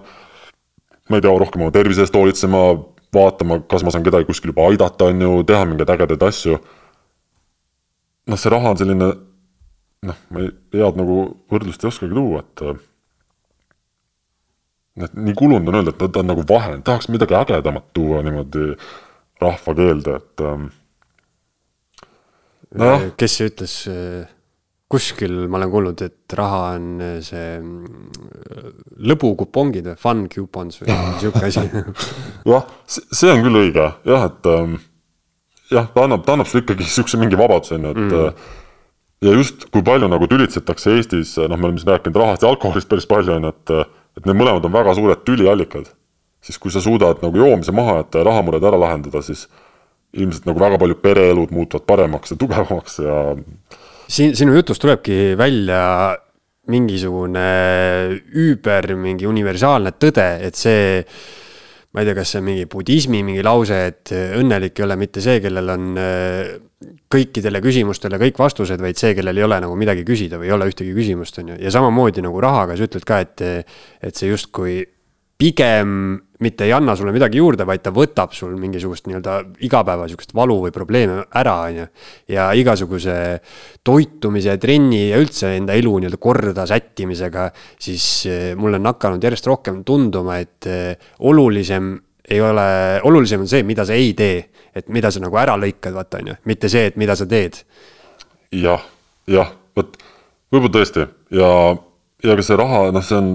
ma ei tea, rohkem oma tervise eest hoolitsema, vaatama, kas ma saan kedagi kuskil juba aidata, on ju, teha mingeid ägedaid asju. noh, see raha on selline noh, ma ei, head nagu võrdlust ei oskagi tuua, et et nii kulunud on öelda, et ta, on nagu vahend, tahaks midagi ägedamat tuua niimoodi rahvakeelde, et ähm, nojah. kes see ütles, äh, kuskil ma olen kuulnud, et raha on äh, see äh, lõbukupongid või fun coupons või sihuke asi jah, see on küll õige jah, et ähm, jah, ta annab, ta annab sulle ikkagi sihukese mingi vabaduse, on ju, et mm. ja just, kui palju nagu tülitsetakse Eestis, noh, me oleme siin rääkinud rahast ja alkoholist päris palju, on ju, et et need mõlemad on väga suured tüliallikad, siis kui sa suudad nagu joomise maha jätta ja rahamured ära lahendada, siis ilmselt nagu väga paljud pereelud muutuvad paremaks ja tugevamaks ja. siin sinu jutust tulebki välja mingisugune üüber, mingi universaalne tõde, et see ma ei tea, kas see on mingi budismi mingi lause, et õnnelik ei ole mitte see, kellel on kõikidele küsimustele kõik vastused, vaid see, kellel ei ole nagu midagi küsida või ei ole ühtegi küsimust, on ju. ja samamoodi nagu rahaga sa ütled ka, et, et see justkui pigem mitte ei anna sulle midagi juurde, vaid ta võtab sul mingisugust nii-öelda igapäeva sihukest valu või probleeme ära, on ju. ja igasuguse toitumise, trenni ja üldse enda elu nii-öelda korda sättimisega, siis eh, mul on hakanud järjest rohkem tunduma, et eh, olulisem ei ole, olulisem on see, mida sa ei tee. et mida sa nagu ära lõikad, vaata, on ju, mitte see, et mida sa teed ja,. jah, jah, vot võib-olla tõesti ja, ja ka see raha, noh, see on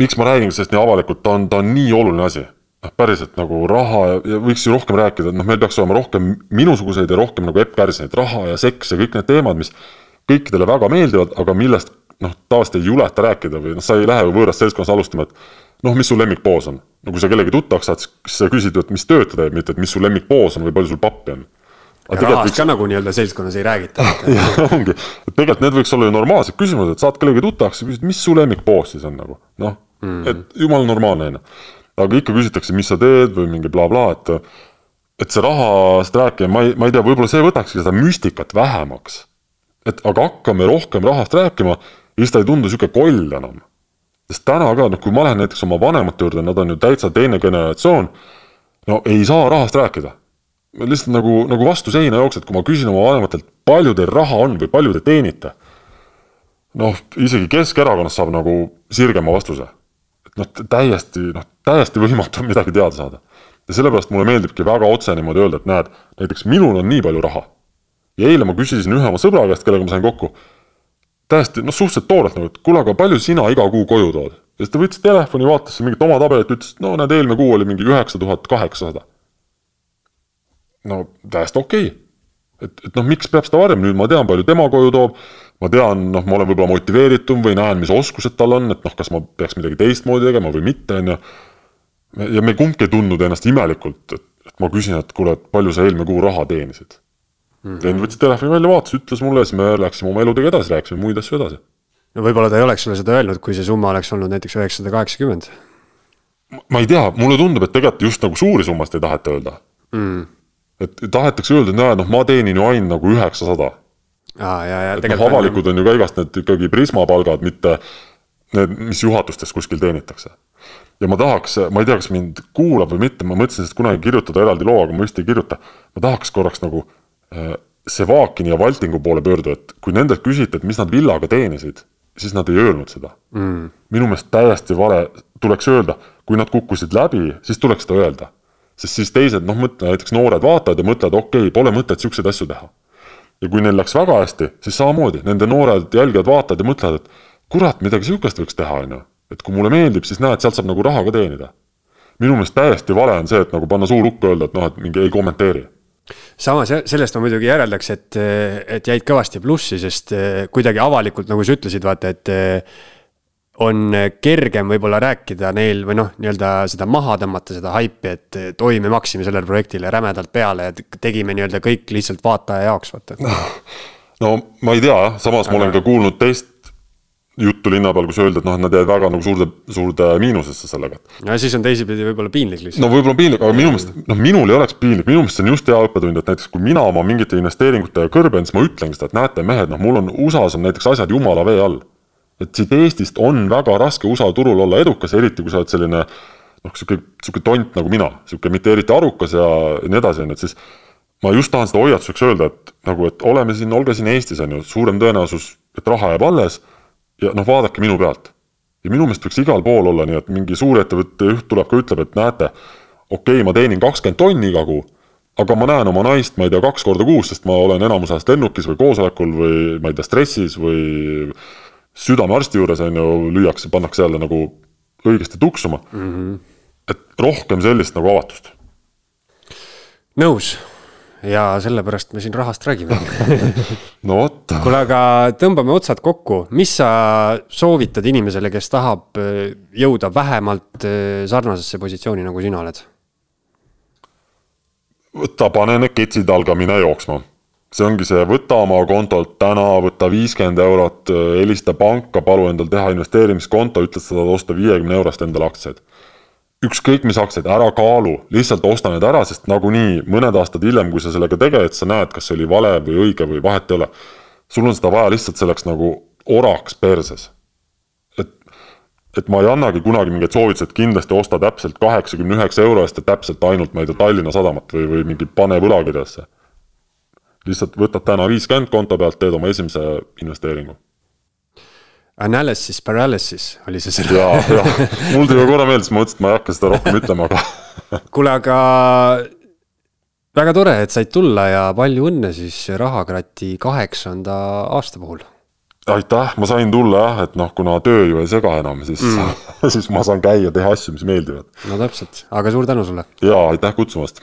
miks ma räägin sellest nii avalikult, ta on, ta on nii oluline asi. noh, päriselt nagu raha ja, ja võiks ju rohkem rääkida, et noh, meil peaks olema rohkem minusuguseid ja rohkem nagu Epp Kärsineid, raha ja seks ja kõik need teemad, mis kõikidele väga meeldivad, aga millest noh, tavaliselt ei juleta rääkida või noh, sa ei lähe ju võõrast seltskonnas alustama, et noh, mis su lemmikpoos on. no kui sa kellegi tuttavaks saad, siis sa küsid et mis tööd ta teeb, mitte et mis su lemmikpoos on või palju sul pappi on rahast võiks... ka nagu nii-öelda seltskonnas ei räägita ongi, et tegelikult need võiks olla ju normaalsed küsimused, saad kellegi tuttavaks ja küsid, mis su lemmikpoos siis on nagu, noh mm., et jumala normaalne on ju. aga ikka küsitakse, mis sa teed või mingi blablabla bla, et et see rahast rääkimine, ma ei, ma ei tea, võib-olla see võtakski seda müstikat vähemaks. et aga hakkame rohkem rahast rääkima ja siis ta ei tundu niisugune koll enam. Sest täna ka, noh, kui ma lähen näiteks oma vanemate juurde, nad on ju täitsa teine generatsioon, no ei saa rahast rääkida lihtsalt nagu, nagu vastu seina jooksed, kui ma küsin oma vanematelt, palju teil raha on või palju te teenite. noh, isegi Keskerakonnast saab nagu sirgema vastuse. et noh, täiesti noh, täiesti võimatu on midagi teada saada. ja sellepärast mulle meeldibki väga otse niimoodi öelda, et näed, näiteks minul on nii palju raha. ja eile ma küsisin ühe oma sõbra käest, kellega ma sain kokku, täiesti noh, suhteliselt toorelt nagu, et kuule, aga palju sina iga kuu koju tood? ja siis ta võttis telefoni, vaatas mingit oma tabelit, ütles, et no näed, eelmine kuu oli mingi üheksa tuhat kaheksasada. no täiesti okei okay. et, et noh, miks peab seda varjama, nüüd ma tean, palju tema koju toob, ma tean, noh, ma olen võib-olla motiveeritum või näen, mis oskused tal on, et noh, kas ma peaks midagi teistmoodi tegema või mitte, on ju. ja me kumbki ei tundnud ennast imelikult, et, et ma küsin, et kuule, et palju sa eelmine kuu raha teenisid mm. klient võttis telefoni välja, vaatas, ütles mulle, siis me läksime oma eludega edasi, rääkisime muid asju edasi. no võib-olla ta ei oleks sulle seda öelnud, kui see summa oleks olnud näiteks üheksasada kaheksakümmend. ma ei tea, mulle tundub, et tegelikult just nagu suuri summasid ei taheta öelda mm.. et tahetakse öelda, et näe, noh, ma teenin ju ainult nagu üheksasada aa, ja, ja et noh, avalikud on ju ka igast need ikkagi Prisma palgad, mitte need, mis juhatustes kuskil teenitakse. ja ma tahaks, ma ei tea, kas mind kuulab või mitte, ma mõtlesin sellest kunagi kirjutada eraldi loo, aga ma vist ei kirjuta. ma tahaks korraks nagu Sevakini ja Valtingu poole pöörduda, et kui nendelt küsiti, et mis nad villaga teenisid, siis nad ei öelnud seda mm.. minu meelest täiesti vale, tuleks öelda, kui nad kukkusid läbi, siis tuleks seda öelda. sest siis teised, noh, mõtle näiteks noored vaatavad ja mõtlevad, okei okay,, pole mõtet siukseid asju teha ja kui neil läks väga hästi, siis samamoodi nende noored jälgijad vaatavad ja mõtlevad, et kurat, midagi sihukest võiks teha, on ju. et kui mulle meeldib, siis näed, sealt saab nagu raha ka teenida. minu meelest täiesti vale on see, et nagu panna suu lukku, öelda, et noh, et mingi ei kommenteeri samas sellest ma muidugi järeldaks, et, et jäid kõvasti plussi, sest kuidagi avalikult, nagu sa ütlesid, vaata, et on kergem võib-olla rääkida neil või noh, nii-öelda seda maha tõmmata, seda haipi, et, et oi, me maksime sellele projektile rämedalt peale ja tegime nii-öelda kõik lihtsalt vaataja jaoks, vaata. no ma ei tea jah, samas Aga... ma olen ka kuulnud teist juttu linna peal, kus öeldi, et noh, et nad jäid väga nagu suurde, suurde miinusesse sellega. ja siis on teisipidi võib-olla piinlik lihtsalt. no võib-olla piinlik, aga minu meelest, noh, minul ei oleks piinlik, minu meelest see on just hea õppetund, et näiteks kui mina oma mingite investeeringutega kõrben, siis ma ütlengi seda, et näete, mehed, noh, mul on USA-s on näiteks asjad jumala vee all et siit Eestist on väga raske USA turul olla edukas, eriti kui sa oled selline noh, sihuke, sihuke tont nagu mina, sihuke mitte eriti arukas ja nii edasi, on ju, et siis ma just tahan seda hoiatuseks öelda, et nagu, et oleme siin, olge siin Eestis, on ju, suurem tõenäosus, et raha jääb alles ja noh, vaadake minu pealt. ja minu meelest võiks igal pool olla nii, et mingi suurettevõtte juht tuleb ka, ütleb, et näete, okei okay,, ma teenin kakskümmend tonni iga kuu, aga ma näen oma naist, ma ei tea, kaks korda kuus, sest ma olen enamus ajast lennukis või koosolekul või ma ei tea, stressis või südamearsti juures on ju, lüüakse, pannakse jälle nagu õigesti tuksuma mm. -hmm. et rohkem sellist nagu avatust. nõus ja sellepärast me siin rahast räägime no vot. kuule, aga tõmbame otsad kokku, mis sa soovitad inimesele, kes tahab äh, jõuda vähemalt äh, sarnasesse positsiooni, nagu sina oled? võta, pane need ketsid alga, mine jooksma see ongi see, võta oma kontolt täna, võta viiskümmend eurot, helista panka, palu endal teha investeerimiskonto, ütle, et sa tahad osta viiekümne eurost endale aktsiaid. Ükskõik mis aktsiaid, ära kaalu, lihtsalt osta need ära, sest nagunii mõned aastad hiljem, kui sa sellega tegeled, sa näed, kas see oli vale või õige või vahet ei ole. sul on seda vaja lihtsalt selleks nagu oraks perses. et, et ma ei annagi kunagi mingeid soovitusi, et kindlasti osta täpselt kaheksakümne üheksa euro eest ja täpselt ainult, ma ei tea, Tallinna Sadamat või, või mingi pane võlakirjasse lihtsalt võtad täna viiskümmend konto pealt, teed oma esimese investeeringu. Analysis paralysis oli see sõna. ja, ja mul tuli korra meelde, siis ma mõtlesin, et ma ei hakka seda rohkem ütlema, aga kuule, aga väga tore, et said tulla ja palju õnne siis Rahakrati kaheksanda aasta puhul. aitäh, ma sain tulla jah, et noh, kuna töö ju ei sega enam, siis mm. siis ma saan käia, teha asju, mis meeldivad. no täpselt, aga suur tänu sulle. ja aitäh kutsumast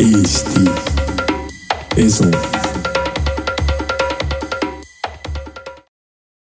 Eesti Esu